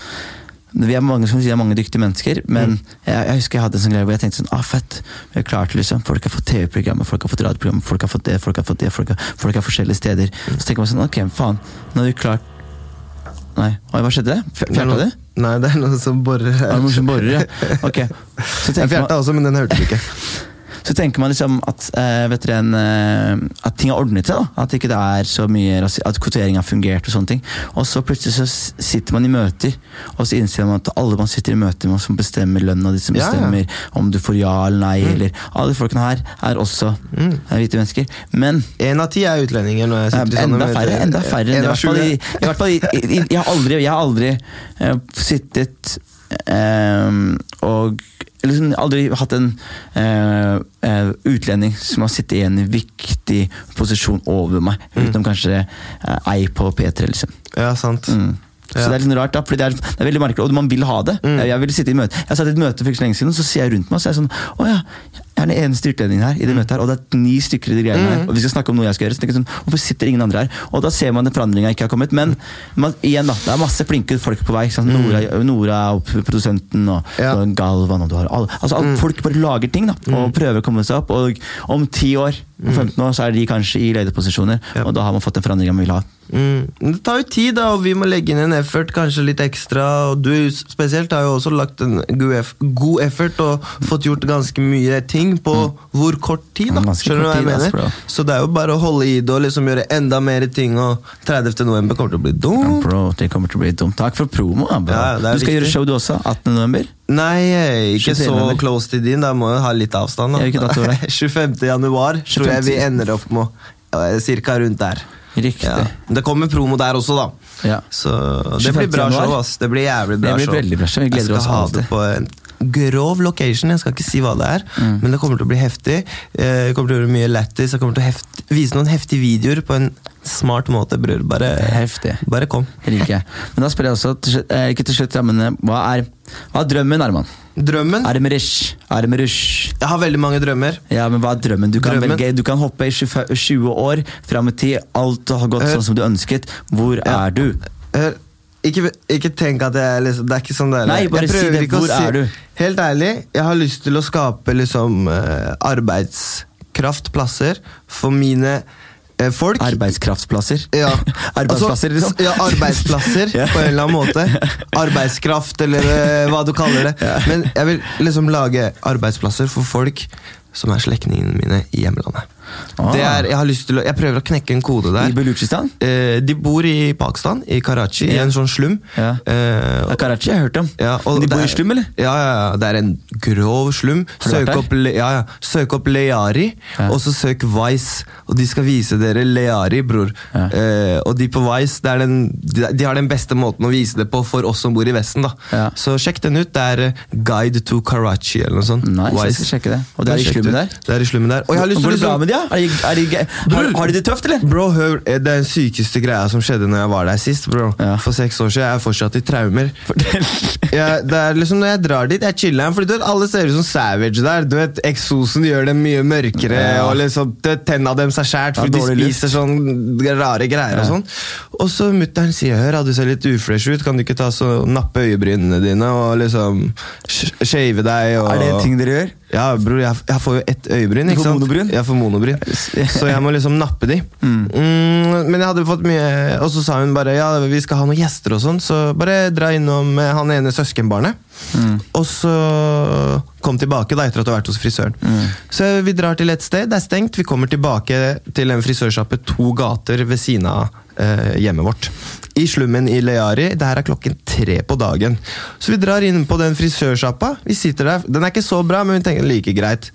vi er mange som sier mange dyktige mennesker, men jeg, jeg husker jeg hadde en sånn greie hvor jeg tenkte sånn ah, fett, vi har klart liksom. Folk har fått TV-programmer, folk har fått radioprogrammer, folk har fått det, folk har fått det, folk har, folk har forskjellige steder. Så tenker man sånn Ok, faen, nå har vi klart Nei, oi, hva skjedde? F- Fjerta du? Nei, det er noe som borer her. noen som borer, ja? Ok. Så Jeg fjerta også, men den hørte du ikke. så tenker man liksom at, eh, vet dere, en, eh, at ting har ordnet seg. da At ikke det er så mye At kvotering har fungert. Og sånne ting Og så plutselig så sitter man i møter, og så innser man at alle man sitter i møter med, som bestemmer lønna di, som Ja, ja. bestemmer om du får ja eller nei, eller Alle de folkene her er også Mm. er hvite mennesker. Men Én av ti er utlendinger. når jeg sitter i sånne enda møter. færre. Enda færre En I av i, sju. jeg har aldri, jeg har aldri uh, sittet eh, og sånn, aldri hatt en eh, eh, utlending som har sittet i en viktig posisjon over meg, Mm. utenom kanskje eh, ei på P3, liksom. Ja, sant. Mm. Så det er litt rart, da, fordi det er, det er veldig merkelig, og man vil ha det. Mm. Jeg, vil sitte i møte. Jeg satt i et møte for ikke så lenge siden, og så ser jeg rundt meg, og så er jeg sånn Å ja, jeg er den eneste utlendingen her i det møtet her, og det er ni stykker i de greiene her, og vi skal snakke om noe jeg skal gjøre. Så tenker jeg sånn, Hvorfor sitter ingen andre her? Og da ser man at forandringa ikke har kommet. Men man, igjen, da, det er masse flinke folk på vei. Sånn? Nora, Nora og produsenten, og, Ja. og Galvan, og du har alle altså, alle Folk bare lager ting, da, og prøver å komme seg opp. Og om ti år, om 15 år, så er de kanskje i lederposisjoner, og da har man fått den forandringa man vil ha. Mm. Det tar jo tid, da, og vi må legge inn en effort, kanskje litt ekstra. Og du spesielt har jo også lagt en god effort og fått gjort ganske mye ting på hvor kort tid. da Mm. Skjønner du hva jeg mener? Så det er jo bare å holde i det og liksom gjøre enda mer ting. Og 30. november kommer til å bli Ja, dumt. bro, det kommer til å bli dumt. Takk for promo. Ja, du skal viktig. gjøre show du også, 18. november. Nei, ikke så november. close til din. Da må jeg ha litt avstand. Da. Ja, hvilken dato er det? 25. januar tror jeg vi ender opp med. Ja, Cirka rundt der. Riktig. Ja. Det kommer promo der også, da. Ja. Så det blir bra januar. show. ass Det blir jævlig bra Det blir show. veldig bra show. Vi gleder jeg oss skal ha alltid. det på en grov location. Jeg skal ikke si hva det er, Mm. men det kommer til å bli heftig. Jeg Det kommer til å bli mye lættis. Jeg kommer til å vise noen heftige videoer på en smart måte, bror. Bare, Heftig. bare kom. Det liker jeg. Men da spør jeg også, til slutt, eh, ikke til slutt, ja, men eh, hva er, hva er drømmen, Arman? Drømmen? Armerish. Armerish. Jeg har veldig mange drømmer. Ja, men hva er drømmen? Du kan, Drømmen? velge, du kan hoppe i 20 år fram i tid. Alt har gått Hør. sånn som du ønsket. Hvor ja. er du? Hør, ikke, ikke tenk at jeg liksom, Det er ikke sånn det er. Nei, bare si det. Hvor si, er du? Helt ærlig, jeg har lyst til å skape liksom eh, arbeidskraft, plasser, for mine eh, folk. Arbeidskraftsplasser? Ja. Arbeidsplasser, Altså, liksom? Ja, arbeidsplasser, Ja. på en eller annen måte. Arbeidskraft, eller eh, hva du kaller det. Men jeg vil liksom lage arbeidsplasser for folk som er slektningene mine i hjemlandet. Ah. Det er, jeg, å, jeg prøver å knekke en kode der. I Baluchistan? Eh, de bor i Pakistan, i Karachi, i en sånn slum. Ja. Eh, og, Karachi har jeg hørt om. ja, Men de bor er, i er- slum, eller? Ja, ja, ja. Det er en grov slum. Søk opp, ja, ja. Søk opp Leari, og så søk Vice. Og de skal vise dere Leari, bror. Eh, og de på Vice, det er den, de, de har den beste måten å vise det på for oss som bor i Vesten. da. Så sjekk den ut. Det er eh, Guide to Karachi, eller noe sånt. Nice, jeg skal sjekke det. Og det er i slummen der? Det er i slummen der. Og jeg har lyst til det å ja? Er de, er de, har, har de det tøft, eller? Bro, hør, eh, Det den sykeste greia som skjedde når jeg var der sist. bro Ja. For seks år siden. Jeg er fortsatt i traumer. Ja, det er liksom Når jeg drar dit, jeg chiller Fordi du vet, Alle ser ut som Savage der. Du vet, Eksosen gjør dem mye mørkere, Ja. og liksom tenna deres er skjært fordi de spiser sånn rare greier. Ja. Og sånn Og så mutter'n sier hør, du ser litt ufresh ut, kan du ikke ta så nappe øyebrynene dine og liksom sh- shave deg? Og... Er det ting dere gjør? Ja, bror, jeg, jeg får jo ett øyebryn. Ikke sant? monobryn? Jeg får monobryn. Så jeg må liksom nappe de. Mm, men jeg hadde fått mye Og så sa hun bare ja, vi skal ha noen gjester og sånn, så bare dra innom eh, han ene søskenbarnet. Mm. Og så kom tilbake da etter at du har vært hos frisøren. Så vi drar til et sted, det er stengt. Vi kommer tilbake til en frisørsjappe to gater ved siden av eh, hjemmet vårt. I slummen i Leari. Det her er klokken tre på dagen. Så vi drar inn på den frisørsjappa. Vi sitter der. Den er ikke så bra, men vi tenker like greit.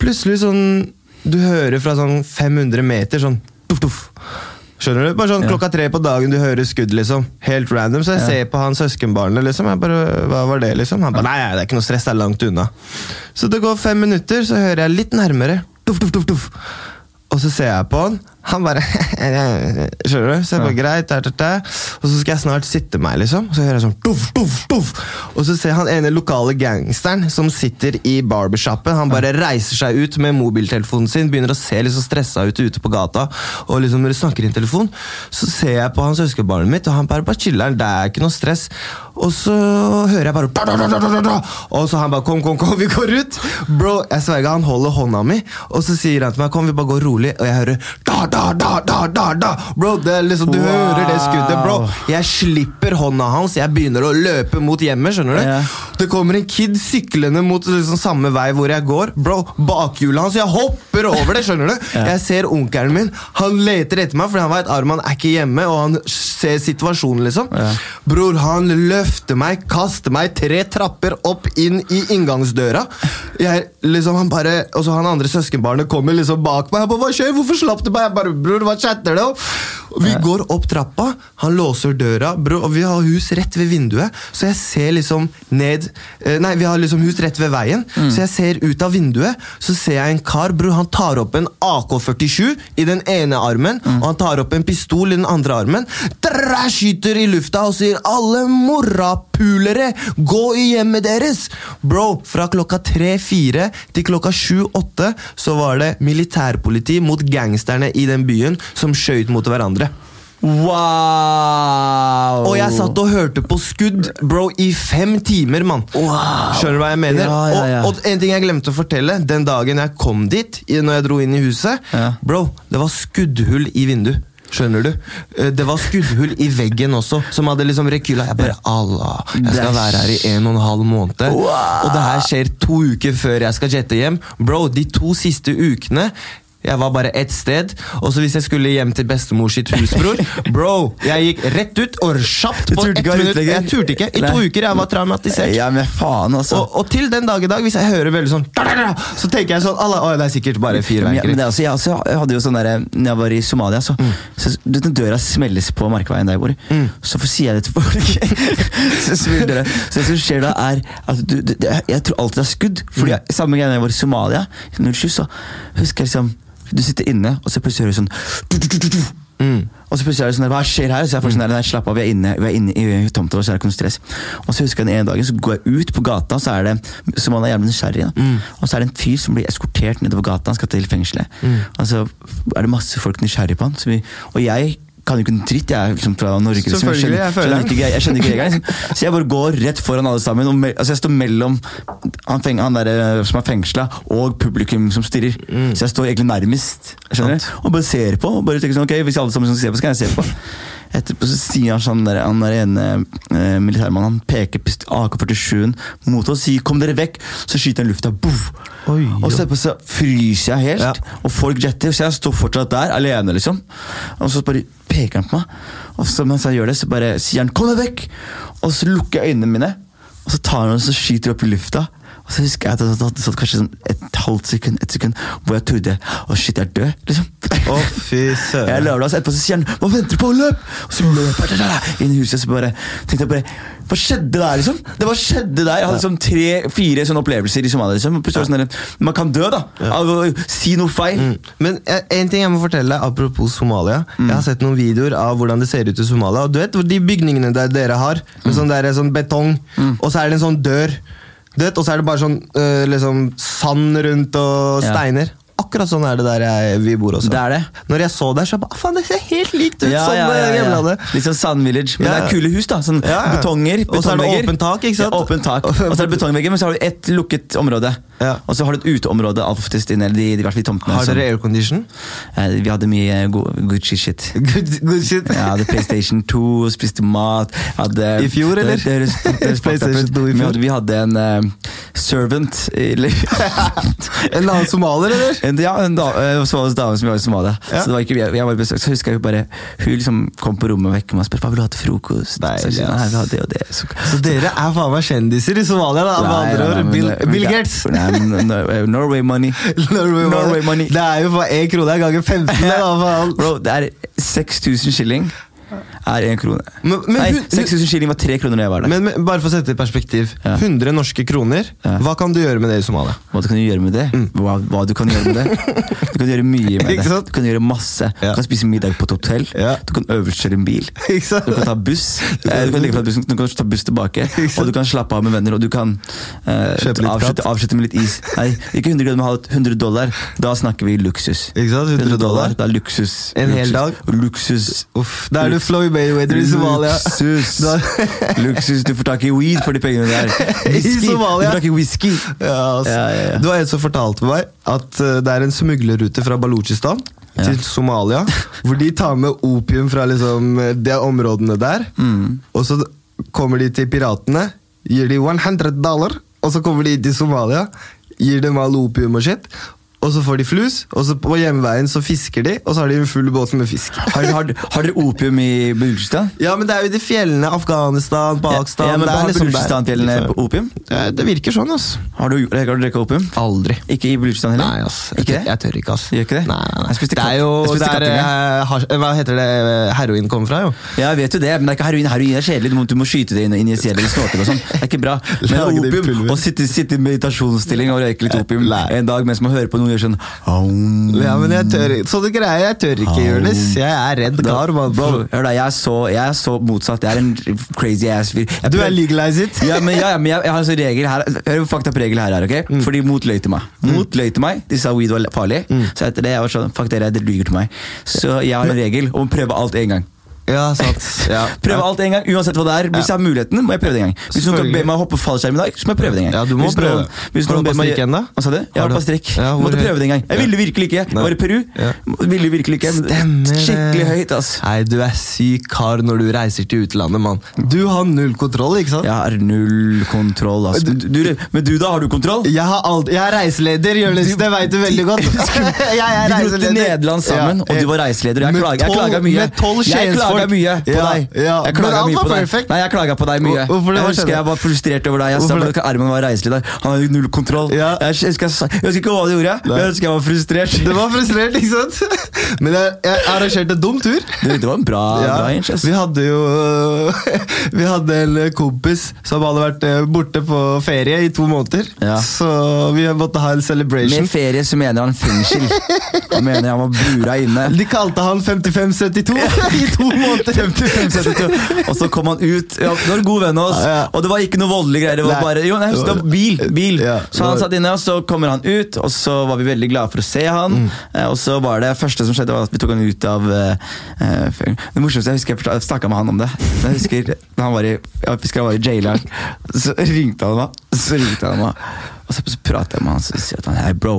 Plutselig sånn Du hører fra sånn 500 meter sånn tuff, tuff. Skjønner du? Bare sånn Ja. Klokka tre på dagen du hører skudd, liksom. Helt random. Så jeg Ja. ser på han søskenbarnet, liksom. Jeg bare, Hva var det, liksom? Han bare Nei, det er ikke noe stress, det er langt unna. Så det går fem minutter, så hører jeg litt nærmere. Tuff, tuff, tuff, tuff. Og så ser jeg på han. Han bare Skjønner du? Så jeg bare, greit, der, der, der. Og så skal jeg snart sitte meg, liksom. Så hører jeg sånn tuff, tuff, tuff. Og så ser han ene lokale gangsteren som sitter i barbershoppen. Han bare reiser seg ut med mobiltelefonen sin, begynner å se så stressa ut ute på gata. Og liksom når de snakker i en telefon, så ser jeg på han søskenbarnet mitt, og han bare, bare chiller'n. Det er ikke noe stress. Og så hører jeg bare da, da, da. Og så han bare kom, kom, kom, vi går ut. Bro, jeg sverger, han holder hånda mi, og så sier han til meg kom, vi bare går rolig. Og jeg hører da, da, da, da, da, da. da. Bro, det er liksom, du Wow. hører det skuddet, bro. Jeg slipper hånda hans, jeg begynner å løpe mot hjemmet, skjønner du? Yeah. Det kommer en kid syklende mot liksom, samme vei hvor jeg går. Bro, bakhjulet hans, jeg hopper over det, skjønner du? Yeah. Jeg ser onkelen min, han leter etter meg, fordi han veit Arman er ikke hjemme, og han ser situasjonen, liksom. yeah. Bror, han løfter meg, kaster meg tre trapper opp inn i inngangsdøra. Jeg, liksom, han bare, og så han andre søskenbarnet kommer liksom bak meg. Jeg bare, hva skjer? Hvorfor slapp du meg? Jeg bare, bror, hva chatter du om? Vi går opp trappa, han låser døra, bror, og vi har hus rett ved vinduet. Så jeg ser liksom ned eh, Nei, vi har liksom hus rett ved veien, så jeg ser ut av vinduet. Så ser jeg en kar, bror, han tar opp en AK-47 i den ene armen, og han tar opp en pistol i den andre armen. Drrrr, skyter i lufta og sier 'alle morapulere, gå i hjemmet deres'! Bro, fra klokka tre-fire til klokka sju-åtte så var det militærpoliti mot gangsterne i den byen som skjøt mot hverandre. Wow! Og jeg satt og hørte på skudd, bro, i fem timer, mann. Wow. Skjønner du hva jeg mener? Ja, ja, ja. Og, og en ting jeg glemte å fortelle, den dagen jeg kom dit, når jeg dro inn i huset, bro, det var skuddhull i vinduet. Skjønner du? Eh, Det var skuddhull i veggen også, som hadde liksom rekyla. Jeg bare Allah, jeg skal være her i en og en halv måned. Wow. Og det her skjer to uker før jeg skal jette hjem. Bro, de to siste ukene Jeg var bare ett sted. Og så hvis jeg skulle hjem til bestemor sitt husbror Bro, jeg gikk rett ut og kjapt på ett minutt. Jeg turte ikke. I to uker jeg var traumatisert. Ja, men faen, altså. Og, og til den dag i dag, hvis jeg hører veldig sånn Så tenker jeg sånn alle, Å, det er sikkert bare jeg, men det er også, jeg, også, jeg hadde jo sånn der, når jeg var i Somalia, så, så du, den døra smelles på markveien der jeg bor. Så får sier jeg det til folk. så, døra. så det som skjer da, er at du, du, jeg tror alltid det er skudd. Fordi jeg, Samme gang jeg var i Somalia, 07, så husker jeg liksom Du sitter inne, og så plutselig hører du sånn du. Og så plutselig er det sånn Hva skjer her? Så jeg får sånn der, Slapp av, vi er inne, vi er inne i tomta vår, så er det ikke noe stress. Og så husker jeg den ene dagen, så går jeg ut på gata, så er det som han er jævlig nysgjerrig. Mm. Og så er det en fyr som blir eskortert nedover gata, han skal til fengselet. Og så er det masse folk nysgjerrig på han. Så vi, og jeg kan jo ikke en dritt, jeg er liksom fra Norge. Liksom. Jeg føler skjønner ikke, jeg skjønner ikke regelen. Liksom. Så jeg bare går rett foran alle sammen. Og altså jeg står mellom han, feng, han der, eh, som er fengsla, og publikum som stirrer. Så jeg står egentlig nærmest. Skjønner du? Og bare ser på. Og bare tenker sånn, ok, Hvis alle sammen ser på, så kan jeg se på. Etterpå så sier han sånn der, han der ene eh, militærmannen Han peker pist- AK-47-en mot oss og sier 'kom dere vekk', så skyter han lufta. Boff! Og så etterpå så fryser jeg helt, Ja. og folk jetter, så jeg står fortsatt der alene, liksom. Og så bare peker han på meg, og så mens han gjør det, så bare sier han 'kom deg vekk'! Og så lukker jeg øynene mine, og så tar han og så skyter opp i lufta. Og så husker jeg at det hadde satt kanskje sånn et halvt sekund, et sekund, hvor jeg trodde 'å shit, jeg er død', liksom. Å, fy Jeg søren. løper altså, etterpå så sier han 'hva venter du på, løp!' Og så løper jeg inn i huset, så bare tenkte jeg bare Hva skjedde der, liksom? Det var skjedde der. Jeg hadde liksom tre-fire sånne opplevelser i Somalia. liksom. Sånn der, Man kan dø, da! Av å si noe feil. Mm. Men eh, en ting jeg må fortelle apropos Somalia. Jeg har sett noen videoer av hvordan det ser ut i Somalia. Og du vet de bygningene der dere har, med sånn, der, sånn betong, og så er det en sånn dør. Og så er det bare sånn eh, liksom sand rundt og steiner. Akkurat sånn er det der jeg, vi bor også. Det er det. Når jeg så der, så bare Faen, det ser helt likt ut Ja, som ja, ja, eh, hjemlandet. Litt sånn Sand Village. Men det er kule hus, da. Sånn betonger. Og så er det åpent tak, ikke sant? Åpent tak. Og så er det betongvegger, men så har du ett lukket område. Ja. Og så har du et uteområde oftest inn, eller de, fall de tomtene. Har dere aircondition? Eh, Vi hadde mye Gucci shit. Good, good shit. Jeg hadde PlayStation 2, spiste mat hadde, I fjor, eller? Der, up ut. PlayStation 2 i Vi fjor? hadde, vi hadde en uh, servant eller, En annen somalier, eller? Ja, en da, eh, somalisk dame som var i Somalia. Ja. Så det var ikke jeg, jeg var besøk, så husker jeg bare Hun liksom kom på rommet og vekket meg og spurte hva vil du ha til frokost. Nei, så jeg nei, det og det. Så, Så dere er faen meg kjendiser i Somalia, da? Med andre ord. Bill, det- Bill det- Gates. Nei, men, Norway money. Norway, Norway money. Det er jo faen én krone ganger 15, det, da, faen. Bro, det er 6000 shilling er én krone. Men- men Nei, 6000 shilling var tre kroner da jeg var der. Men, men bare for å sette det i perspektiv. Ja. 100 norske kroner. Ja. Hva kan du gjøre med det i Somalia? Hva du kan gjøre med det? Hva, hva du kan gjøre med det? Du kan gjøre mye med Mm. Det. Du kan gjøre masse. Ja. Du kan spise middag på et hotell. Du kan øvelseskjøre en bil. Du kan ta buss. Eh, Du kan bussen, du kan ta buss tilbake. Og du kan slappe av med venner, og du kan uh, avslutte, avslutte med litt is. Nei, ikke 100 kroner, men 100 dollar. Da snakker vi luksus. Ikke sant? 100 dollar. Da er luksus. En hel dag? Luksus. Uff, Da er du Floyd Mayweather i Somalia. Luksus. Luksus. Du får tak i weed for de pengene der. I Somalia. Du får tak i whisky. Ja, altså. Ja, ja. Det var en som fortalte meg at eh, det er en smuglerrute fra Balochistan Ja. til Somalia, hvor de tar med opium fra liksom, de områdene der. Mm. Og så kommer de til piratene, gir de 100 dollar, og så kommer de til Somalia, gir dem all opium og shit. Og så får de flus, og så på hjemveien så fisker de, og så har de en full båt med fisk. Har, har, har dere opium i Balutsjistan? Ja, men det er jo i de fjellene. Afghanistan, Pakistan Ja, men det er Har liksom der. Balutsjistan-fjellene opium? Ja, Det virker sånn, ass. Har du, har du drukket opium? Aldri. Ikke i Balutsjistan heller? Nei, ass. Jeg, Ikke det? jeg tør ikke, ass. Gjør ikke det? Nei, nei, nei. Jeg spiste det er jo der eh, Hva heter det eh, heroin kommer fra, jo. Ja, jeg vet jo det, men det er ikke heroin. Heroin er kjedelig. Du må, du må skyte det inn og injisere det i snorter og sånn. Det er ikke bra. Men opium, å sitte, sitte i meditasjonsstilling og røyke litt opium en dag mens man hører på noen gjør sånn. Ja, men jeg tør Sånne greier jeg tør ikke, Jonis. Jeg er redd kar. man. Bro, hør da, jeg er så, jeg er så motsatt. Jeg er en crazy ass fyr. Jeg Du prøver- er legalize it. ja, men, ja, ja, men jeg, jeg har en sånn regel her Hør på fakta på regel her her, ok? Mm. Fordi mot løy til meg. Mot løy til meg, De sa weed var farlig. Så etter det jeg var sånn, fuck dere, dere lyver til meg. Så jeg har en regel om å prøve alt en gang. Ja, sant. Ja. Prøve alt en gang, uansett hva det er. Hvis jeg har muligheten, må jeg prøve det en gang. Hvis noen kan be meg å hoppe fallskjerm i dag, så må jeg prøve det en gang. Ja, du må hvis prøve. Noen, hvis Har du ber strikk ennå? Hva sa du? Jeg hoppet strikk. Ja, Måtte prøve det en gang. Jeg ville virkelig ikke. Jeg var i Peru. Ja. Ville virkelig ikke. Stemmer. Skikkelig høyt, ass. Nei, du er syk kar når du reiser til utlandet, mann. Du har null kontroll, ikke sant? Jeg har null kontroll, ass. Men du, men du da, har du kontroll? Jeg, har aldri, jeg er reiseleder, Jonis. Det veit du veldig godt. jeg er Vi dro til. Nederland sammen, og du var reiseleder. Jeg klaga, mye. med tolv klaga mye på Ja, deg. ja. Jeg klaga mye var på deg. Nei, jeg klaga på deg mye. Hvorfor det? Jeg husker jeg var frustrert over deg. Jeg sa at Armen var reiseleder. Han hadde null kontroll. Ja. Jeg, husker, jeg, jeg husker ikke hva du gjorde, Nei. jeg husker jeg var frustrert. Du var frustrert, ikke sant? Men jeg, jeg arrangerte en dum tur. Det, det var en bra, Ja, bra inch, vi hadde jo Vi hadde en kompis som hadde vært eh, borte på ferie i to måneder. Ja. Så vi måtte ha en celebration. Med ferie så mener han fengsel. Han mener han var bura inne. De kalte han 5572 i to måneder. 55-72. Og så kom han ut. Ja, det var en god venn av oss. Ja. Og det var ikke noe voldelige greier. Det var Nei. bare, jo, nei, det var bil. bil. Ja, så han satt inne, og så kommer han ut, og så var vi veldig glade for å se han. Mm. Eh, Og så var det første som skjedde, var at vi tok han ut av eh, eh, Det morsomste, jeg husker jeg snakka med han om det. Jeg husker Da han var i, jeg husker han var i jaileren, så ringte han meg. Så ringte han meg. Og så, så prater jeg med han og sier at han, hei bro,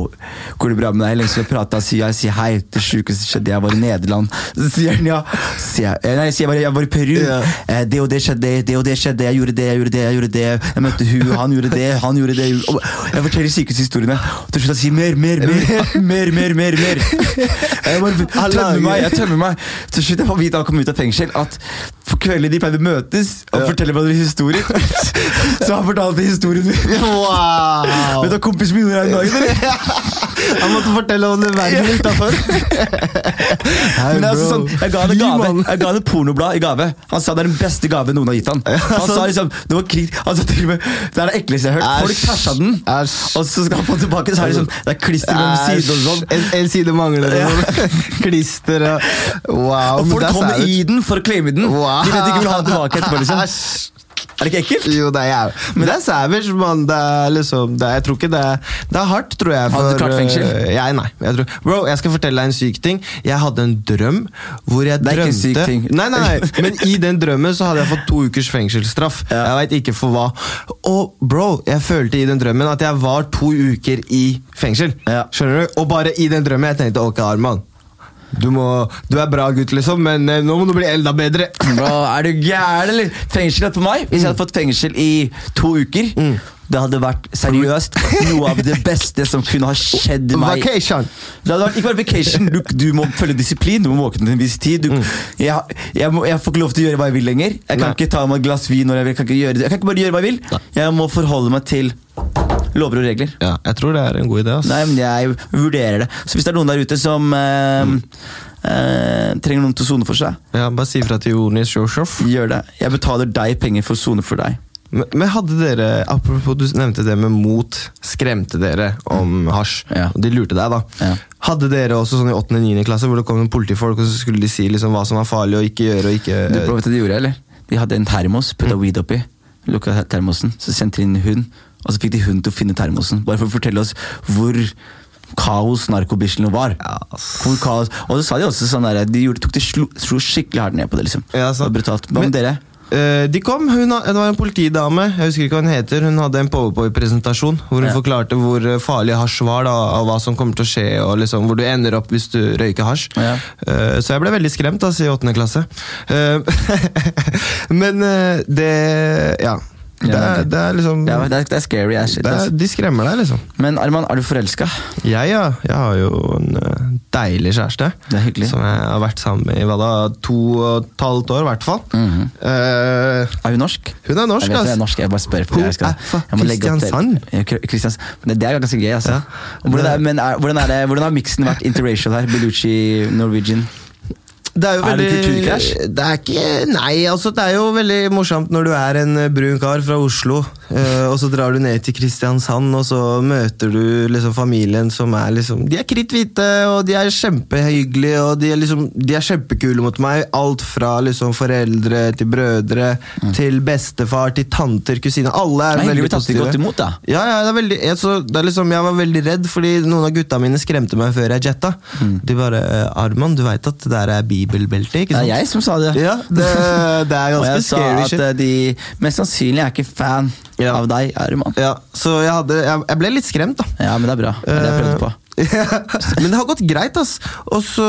går det bra med deg? Lenge siden vi prata, sier jeg sier hei, det sjukeste skjedde, jeg var i Nederland. Så sier han ja. Sier jeg, nei, nei, jeg sier bare, jeg var i Peru. Ja. Eh, det og det skjedde, det og det skjedde, jeg gjorde det, jeg gjorde det, jeg gjorde det. Jeg møtte hun, han gjorde det, han gjorde det. Og jeg forteller sykeste historiene. Og til slutt jeg sier mer, mer, mer, mer, mer, mer, mer. Jeg bare tømmer meg, jeg tømmer meg. Til slutt jeg får vite han kom ut av fengsel at på kvelden de pleide å møtes og fortelle hverandre historier. Så han fortalte historien min. Wow! Vet du hva kompisen min gjorde her i dag? Han måtte fortelle om det verden utafor. Altså sånn, jeg ga han et pornoblad i gave. Han sa det er den beste gave noen har gitt han. Han sa liksom, det var krig Han sa til og med Det er det ekleste jeg har hørt. Folk Æsj. tæsja den, og så skal han få tilbake, så er det sånn Det er klister mellom sidene og sånn. En, en side mangler. og sånn. Klister og Wow. Og folk er kommer i den for å claime den. Wow. De vet ikke vil ha den tilbake etterpå. liksom. Er det ikke ekkelt? Jo, det er jeg. Men det er savage, mann. Det er liksom det er, Jeg tror ikke det er Det er hardt, tror jeg. Hadde du klart fengsel? øh, jeg, nei. Jeg tror, bro, jeg skal fortelle deg en syk ting. Jeg hadde en drøm hvor jeg Det er ikke en syk ting. Nei, nei, nei. Men i den drømmen så hadde jeg fått to ukers fengselsstraff. Ja. Jeg veit ikke for hva. Og bro, jeg følte i den drømmen at jeg var to uker i fengsel. Ja. Skjønner du? Og bare i den drømmen jeg tenkte ok, Arman. Du, må, du er bra gutt, liksom, men eh, nå må du bli enda bedre. Bro, er du gæren, eller? Fengsel for meg? Hvis jeg hadde fått fengsel i to uker Det hadde vært seriøst noe av det beste som kunne ha skjedd meg. Vacation. Det hadde vært ikke bare vacation. Du, du må følge disiplin, du må våkne til en viss tid. Du, jeg, jeg, må, jeg får ikke lov til å gjøre hva jeg vil lenger. Jeg kan Nei. ikke ta meg et glass vin når jeg vil. Jeg kan ikke, gjøre det. Jeg kan ikke bare gjøre hva jeg vil. Jeg må forholde meg til lover og regler. Ja, jeg tror det er en god idé. ass. Nei, men jeg vurderer det. Så hvis det er noen der ute som eh, eh, trenger noen til å sone for seg, Ja, Bare si fra til Jonis Joshoff. gjør det. Jeg betaler deg penger for å sone for deg. Men, men hadde dere, apropos du nevnte det med mot, skremte dere om hasj? Ja. Og de lurte deg, da. Ja. Hadde dere også sånn i 8. og 9. klasse hvor det kom noen politifolk, og så skulle de si liksom hva som var farlig og ikke gjøre og ikke Du vet hva de gjorde, eller? De hadde en termos, putta weed oppi. Lukka termosen, så sendte de inn hund. Og så fikk de hunden til å finne termosen. Bare for å fortelle oss hvor kaos narkobislene var. Ja. Hvor kaos. Og så sa de også sånn der, de gjorde, tok de slo, slo skikkelig hardt ned på det. liksom. Ja, det sant. var brutalt. Hva med dere? Uh, de kom, hun, det var en politidame, jeg husker ikke hva hun heter. Hun hadde en powerpoint-presentasjon hvor hun Ja. forklarte hvor farlig hasj var, da, og hva som kommer til å skje, og liksom, hvor du ender opp hvis du røyker hasj. Ja. Uh, så jeg ble veldig skremt altså, i åttende klasse. Uh, men det Ja. Det er, det- er liksom Det er, det er, scary as shit. Altså. De skremmer deg, liksom. Men Arman, er du forelska? Jeg, ja. Jeg har jo en eh, deilig kjæreste. Det er hyggelig. Som jeg har vært sammen med i hva da, to og et halvt år, i hvert fall. Mm -hmm. uh, Er hun norsk? hun er norsk, jeg vet ass. er norsk, jeg bare spør. Hun jeg skal, jeg Kristiansand. Det er ganske gøy, altså. Ja. Hvordan, er, men er, hvordan, er det, hvordan har miksen vært interracial her? Belucci, Norwegian? Det er jo Er det veldig kulturkrasj? Det er ikke Nei, altså, det er jo veldig morsomt når du er en brun kar fra Oslo Eh, og så drar du ned til Kristiansand, og så møter du liksom familien som er liksom De er kritthvite, og de er kjempehyggelige, og de er liksom De er kjempekule mot meg. Alt fra liksom foreldre til brødre til bestefar til tanter, kusiner. Alle er å veldig positive. godt imot, da. Ja, ja, det er veldig, jeg, så, det er liksom, jeg var veldig redd, fordi noen av gutta mine skremte meg før jeg jetta. De bare eh, 'Arman, du veit at det der er bibelbelte?' ikke sant? Det er jeg som sa det. Ja, det, det er Og ganske jeg sa at eh, de mest sannsynlig er ikke fan Ja. av deg, Aruman. Ja, så jeg, hadde, jeg, jeg ble litt skremt, da. Ja, men det er bra. Det er det jeg prøvde på. Men det har gått greit, ass. Og så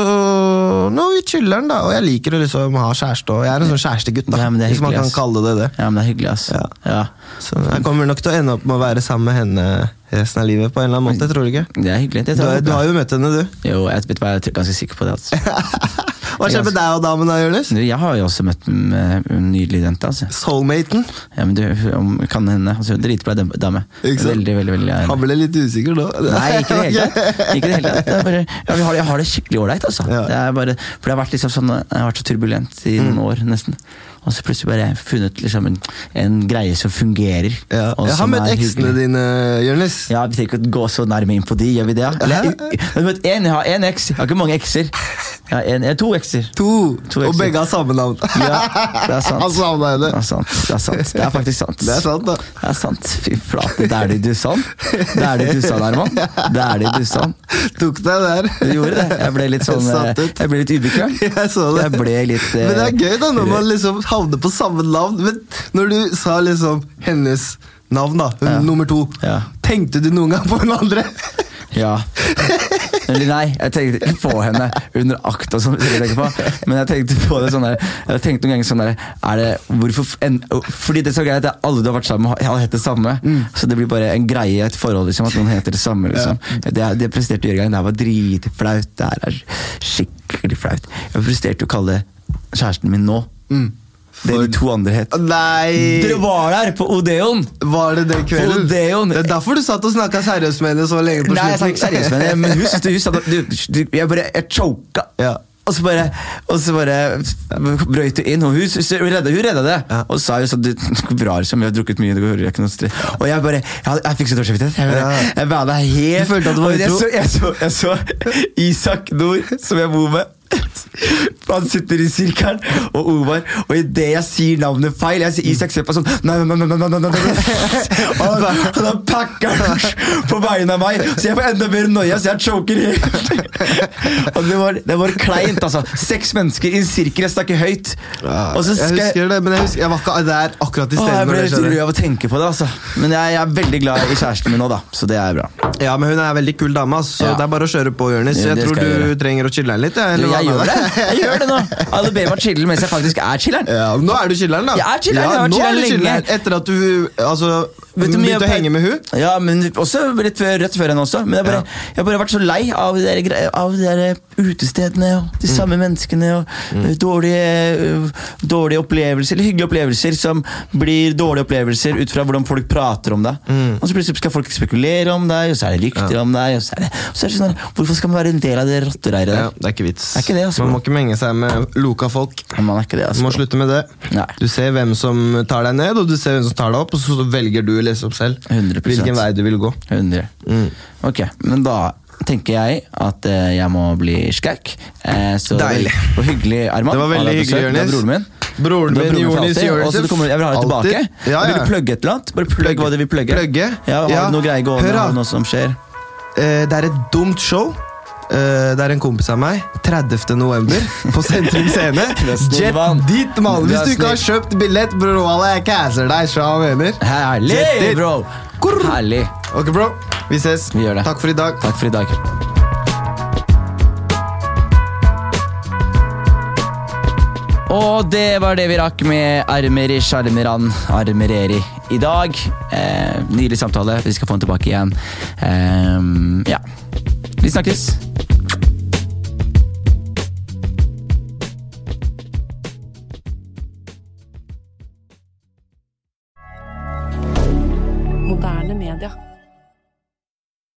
Nå vi chiller'n, da. Og jeg liker å liksom ha kjæreste. Og jeg er en sånn kjærestegutt, da. Ja, er hvis man hyggelig, kan ass. kalle det det. Ja, men det er hyggelig, ass. Ja. Ja. Så jeg kommer nok til å ende opp med å være sammen med henne resten av livet. på en eller annen måte, tror du ikke? Det er hyggelig. Det Du, du har jo møtt henne, du. Jo, jeg er ganske sikker på det. Altså. Hva skjer med deg og damen da, Jonis? Jeg har jo også møtt en eh, nydelig jente. altså. Soulmaten. Ja, men du kan hende. Altså, Dritbra dame. Veldig, veldig, veldig Han ble litt usikker nå. Nei, ikke det hele. Ikke i det hele tatt. Det bare, ja, vi har, jeg har det skikkelig ålreit. Altså. Ja. Det er bare, for det har vært liksom sånn, jeg har vært så turbulent i noen år, nesten. Og så plutselig bare funnet liksom en, en greie som fungerer. Ja. Jeg har møtt eksene dine, Jonis. Ja, Vi trenger ikke gå så nærme inn på de, gjør vi det? Eller, jeg, jeg, møtt en, jeg har én eks, jeg har ikke mange ekser. Jeg har, en, jeg har to ekser. To. To og begge har samme navn. Ja, det er sant. Han henne. Det er sant. Det er sant. Det er faktisk sant. Det er sant, da. Det er sant. Fy flate, det er det du sa. Det er det du sa, Herman. Det er det du sa. Tok deg der. Du gjorde det. Jeg ble litt sånn eh. Jeg ble litt ubekvem. Jeg så det. Jeg ble litt eh, Men det er gøy da, når man liksom havner på samme navn. Men når du sa liksom hennes navn, da, hun Ja. nummer to, Ja. tenkte du noen gang på hun andre? Ja. Eller nei, jeg tenkte ikke på henne under akta, på, men jeg tenkte på det sånn der Jeg tenkte noen ganger sånn der er det, hvorfor, en, Fordi det er så greit at alle du har vært sammen med, har hett det samme. Mm. Så det blir bare en greie, i et forhold, liksom, at noen heter det samme. Liksom. Det, det presterte en gang. Det her var dritflaut. Det her er skikkelig flaut. Jeg presterte å kalle kjæresten min nå det de to andre het. Nei! Dere var der på Odeon! Var det den kvelden? På Odeon. Det er derfor du satt og snakka seriøst med henne så lenge på Nei, jeg snakket ikke seriøst, men, henne, men hun syntes hun sa at du, du, Jeg bare Jeg choka. Ja. Og så bare, og så bare brøyt du inn, og hun, hun, redda, hun redda det. Ja. Og sa jo sånn du, Bra, liksom, vi har drukket mye, det går ikke noe stress. Og jeg bare Jeg, jeg fikk så dårlig samvittighet. Jeg, bare- jeg bada helt Du følte at du var utro? jeg så, jeg, så, jeg så Isak Nord, som jeg bor med. Han sitter i sirkelen, og Omar Og idet jeg sier navnet feil Jeg sier Isak ser på sånn Nei, nei, nei, nei, nei, nei. Og han, packeren på vegne av meg, så jeg får enda mer noia, så jeg choker helt. Og det var, det var kleint, altså. Seks mennesker i en sirkel, jeg snakker høyt. Og så skal jeg husker det, men jeg, husker, jeg var ikke der akkurat i stedet. jeg ble litt rød av å tenke på det, altså. Men jeg, jeg er veldig glad i kjæresten min nå, da. Så det er bra. Ja, men hun er en veldig kul dame, så Ja. det er bare å kjøre på, Jonis. Jeg tror du trenger å chille litt. eller Jeg gjør det? Jeg gjør det nå. Alle ber meg chille mens jeg faktisk er chilleren. Ja, nå er du chilleren, da. Jeg er chilleren, Ja, jeg har nå er du chilleren lenge. chilleren Etter at du altså, begynte å henge med hun Ja, men også litt før, rett før henne også. Men jeg, bare, jeg har bare vært så lei av de der, av de der utestedene og de samme menneskene og mm. dårlige, øh, dårlige opplevelser, eller hyggelige opplevelser som blir dårlige opplevelser ut fra hvordan folk prater om deg. Og så plutselig skal folk spekulere om deg, og så er det rykter om deg. Og så er det, så er det sånn, Hvorfor skal man være en del av det rottereiret ja. Det er ikke vits. Det Er ikke det, altså. Man må ikke menge seg med loka folk. Man ikke det, Du må altså. slutte med det. Nei. Du ser hvem som tar deg ned, og du ser hvem som tar deg opp, og så velger du liksom selv 100%. hvilken vei du vil gå. 100. Mm. Ok, men da tenker jeg at eh, jeg må bli skauk. Eh, så Deilig. var hyggelig, Arman. Det var veldig hyggelig. Det Jonis. broren min. Broren min, broren Jonis. Jørgensen. Jeg vil ha det tilbake. Ja, Ja, Vil du plugge et eller annet? Bare plugg hva du vil plugge. Plugge? Ja, har Ja. du noe greier gående? Hør da. Noe som skjer? Eh, det er et dumt show. Eh, det er en kompis av meg. 30. november på Sentrum Scene. Jet dit, mann! Hvis du ikke har kjøpt billett, bror Walla, jeg casser deg, så han mener. Herlig, Jet bro! Herlig. Ok, bro. Vi ses. Vi gjør det. Takk for i dag. Takk for i dag. Og det var det vi rakk med Armeri Sjarmeran Armereri i dag. Eh, nydelig samtale. Vi skal få den tilbake igjen. Eh, ja. Vi snakkes!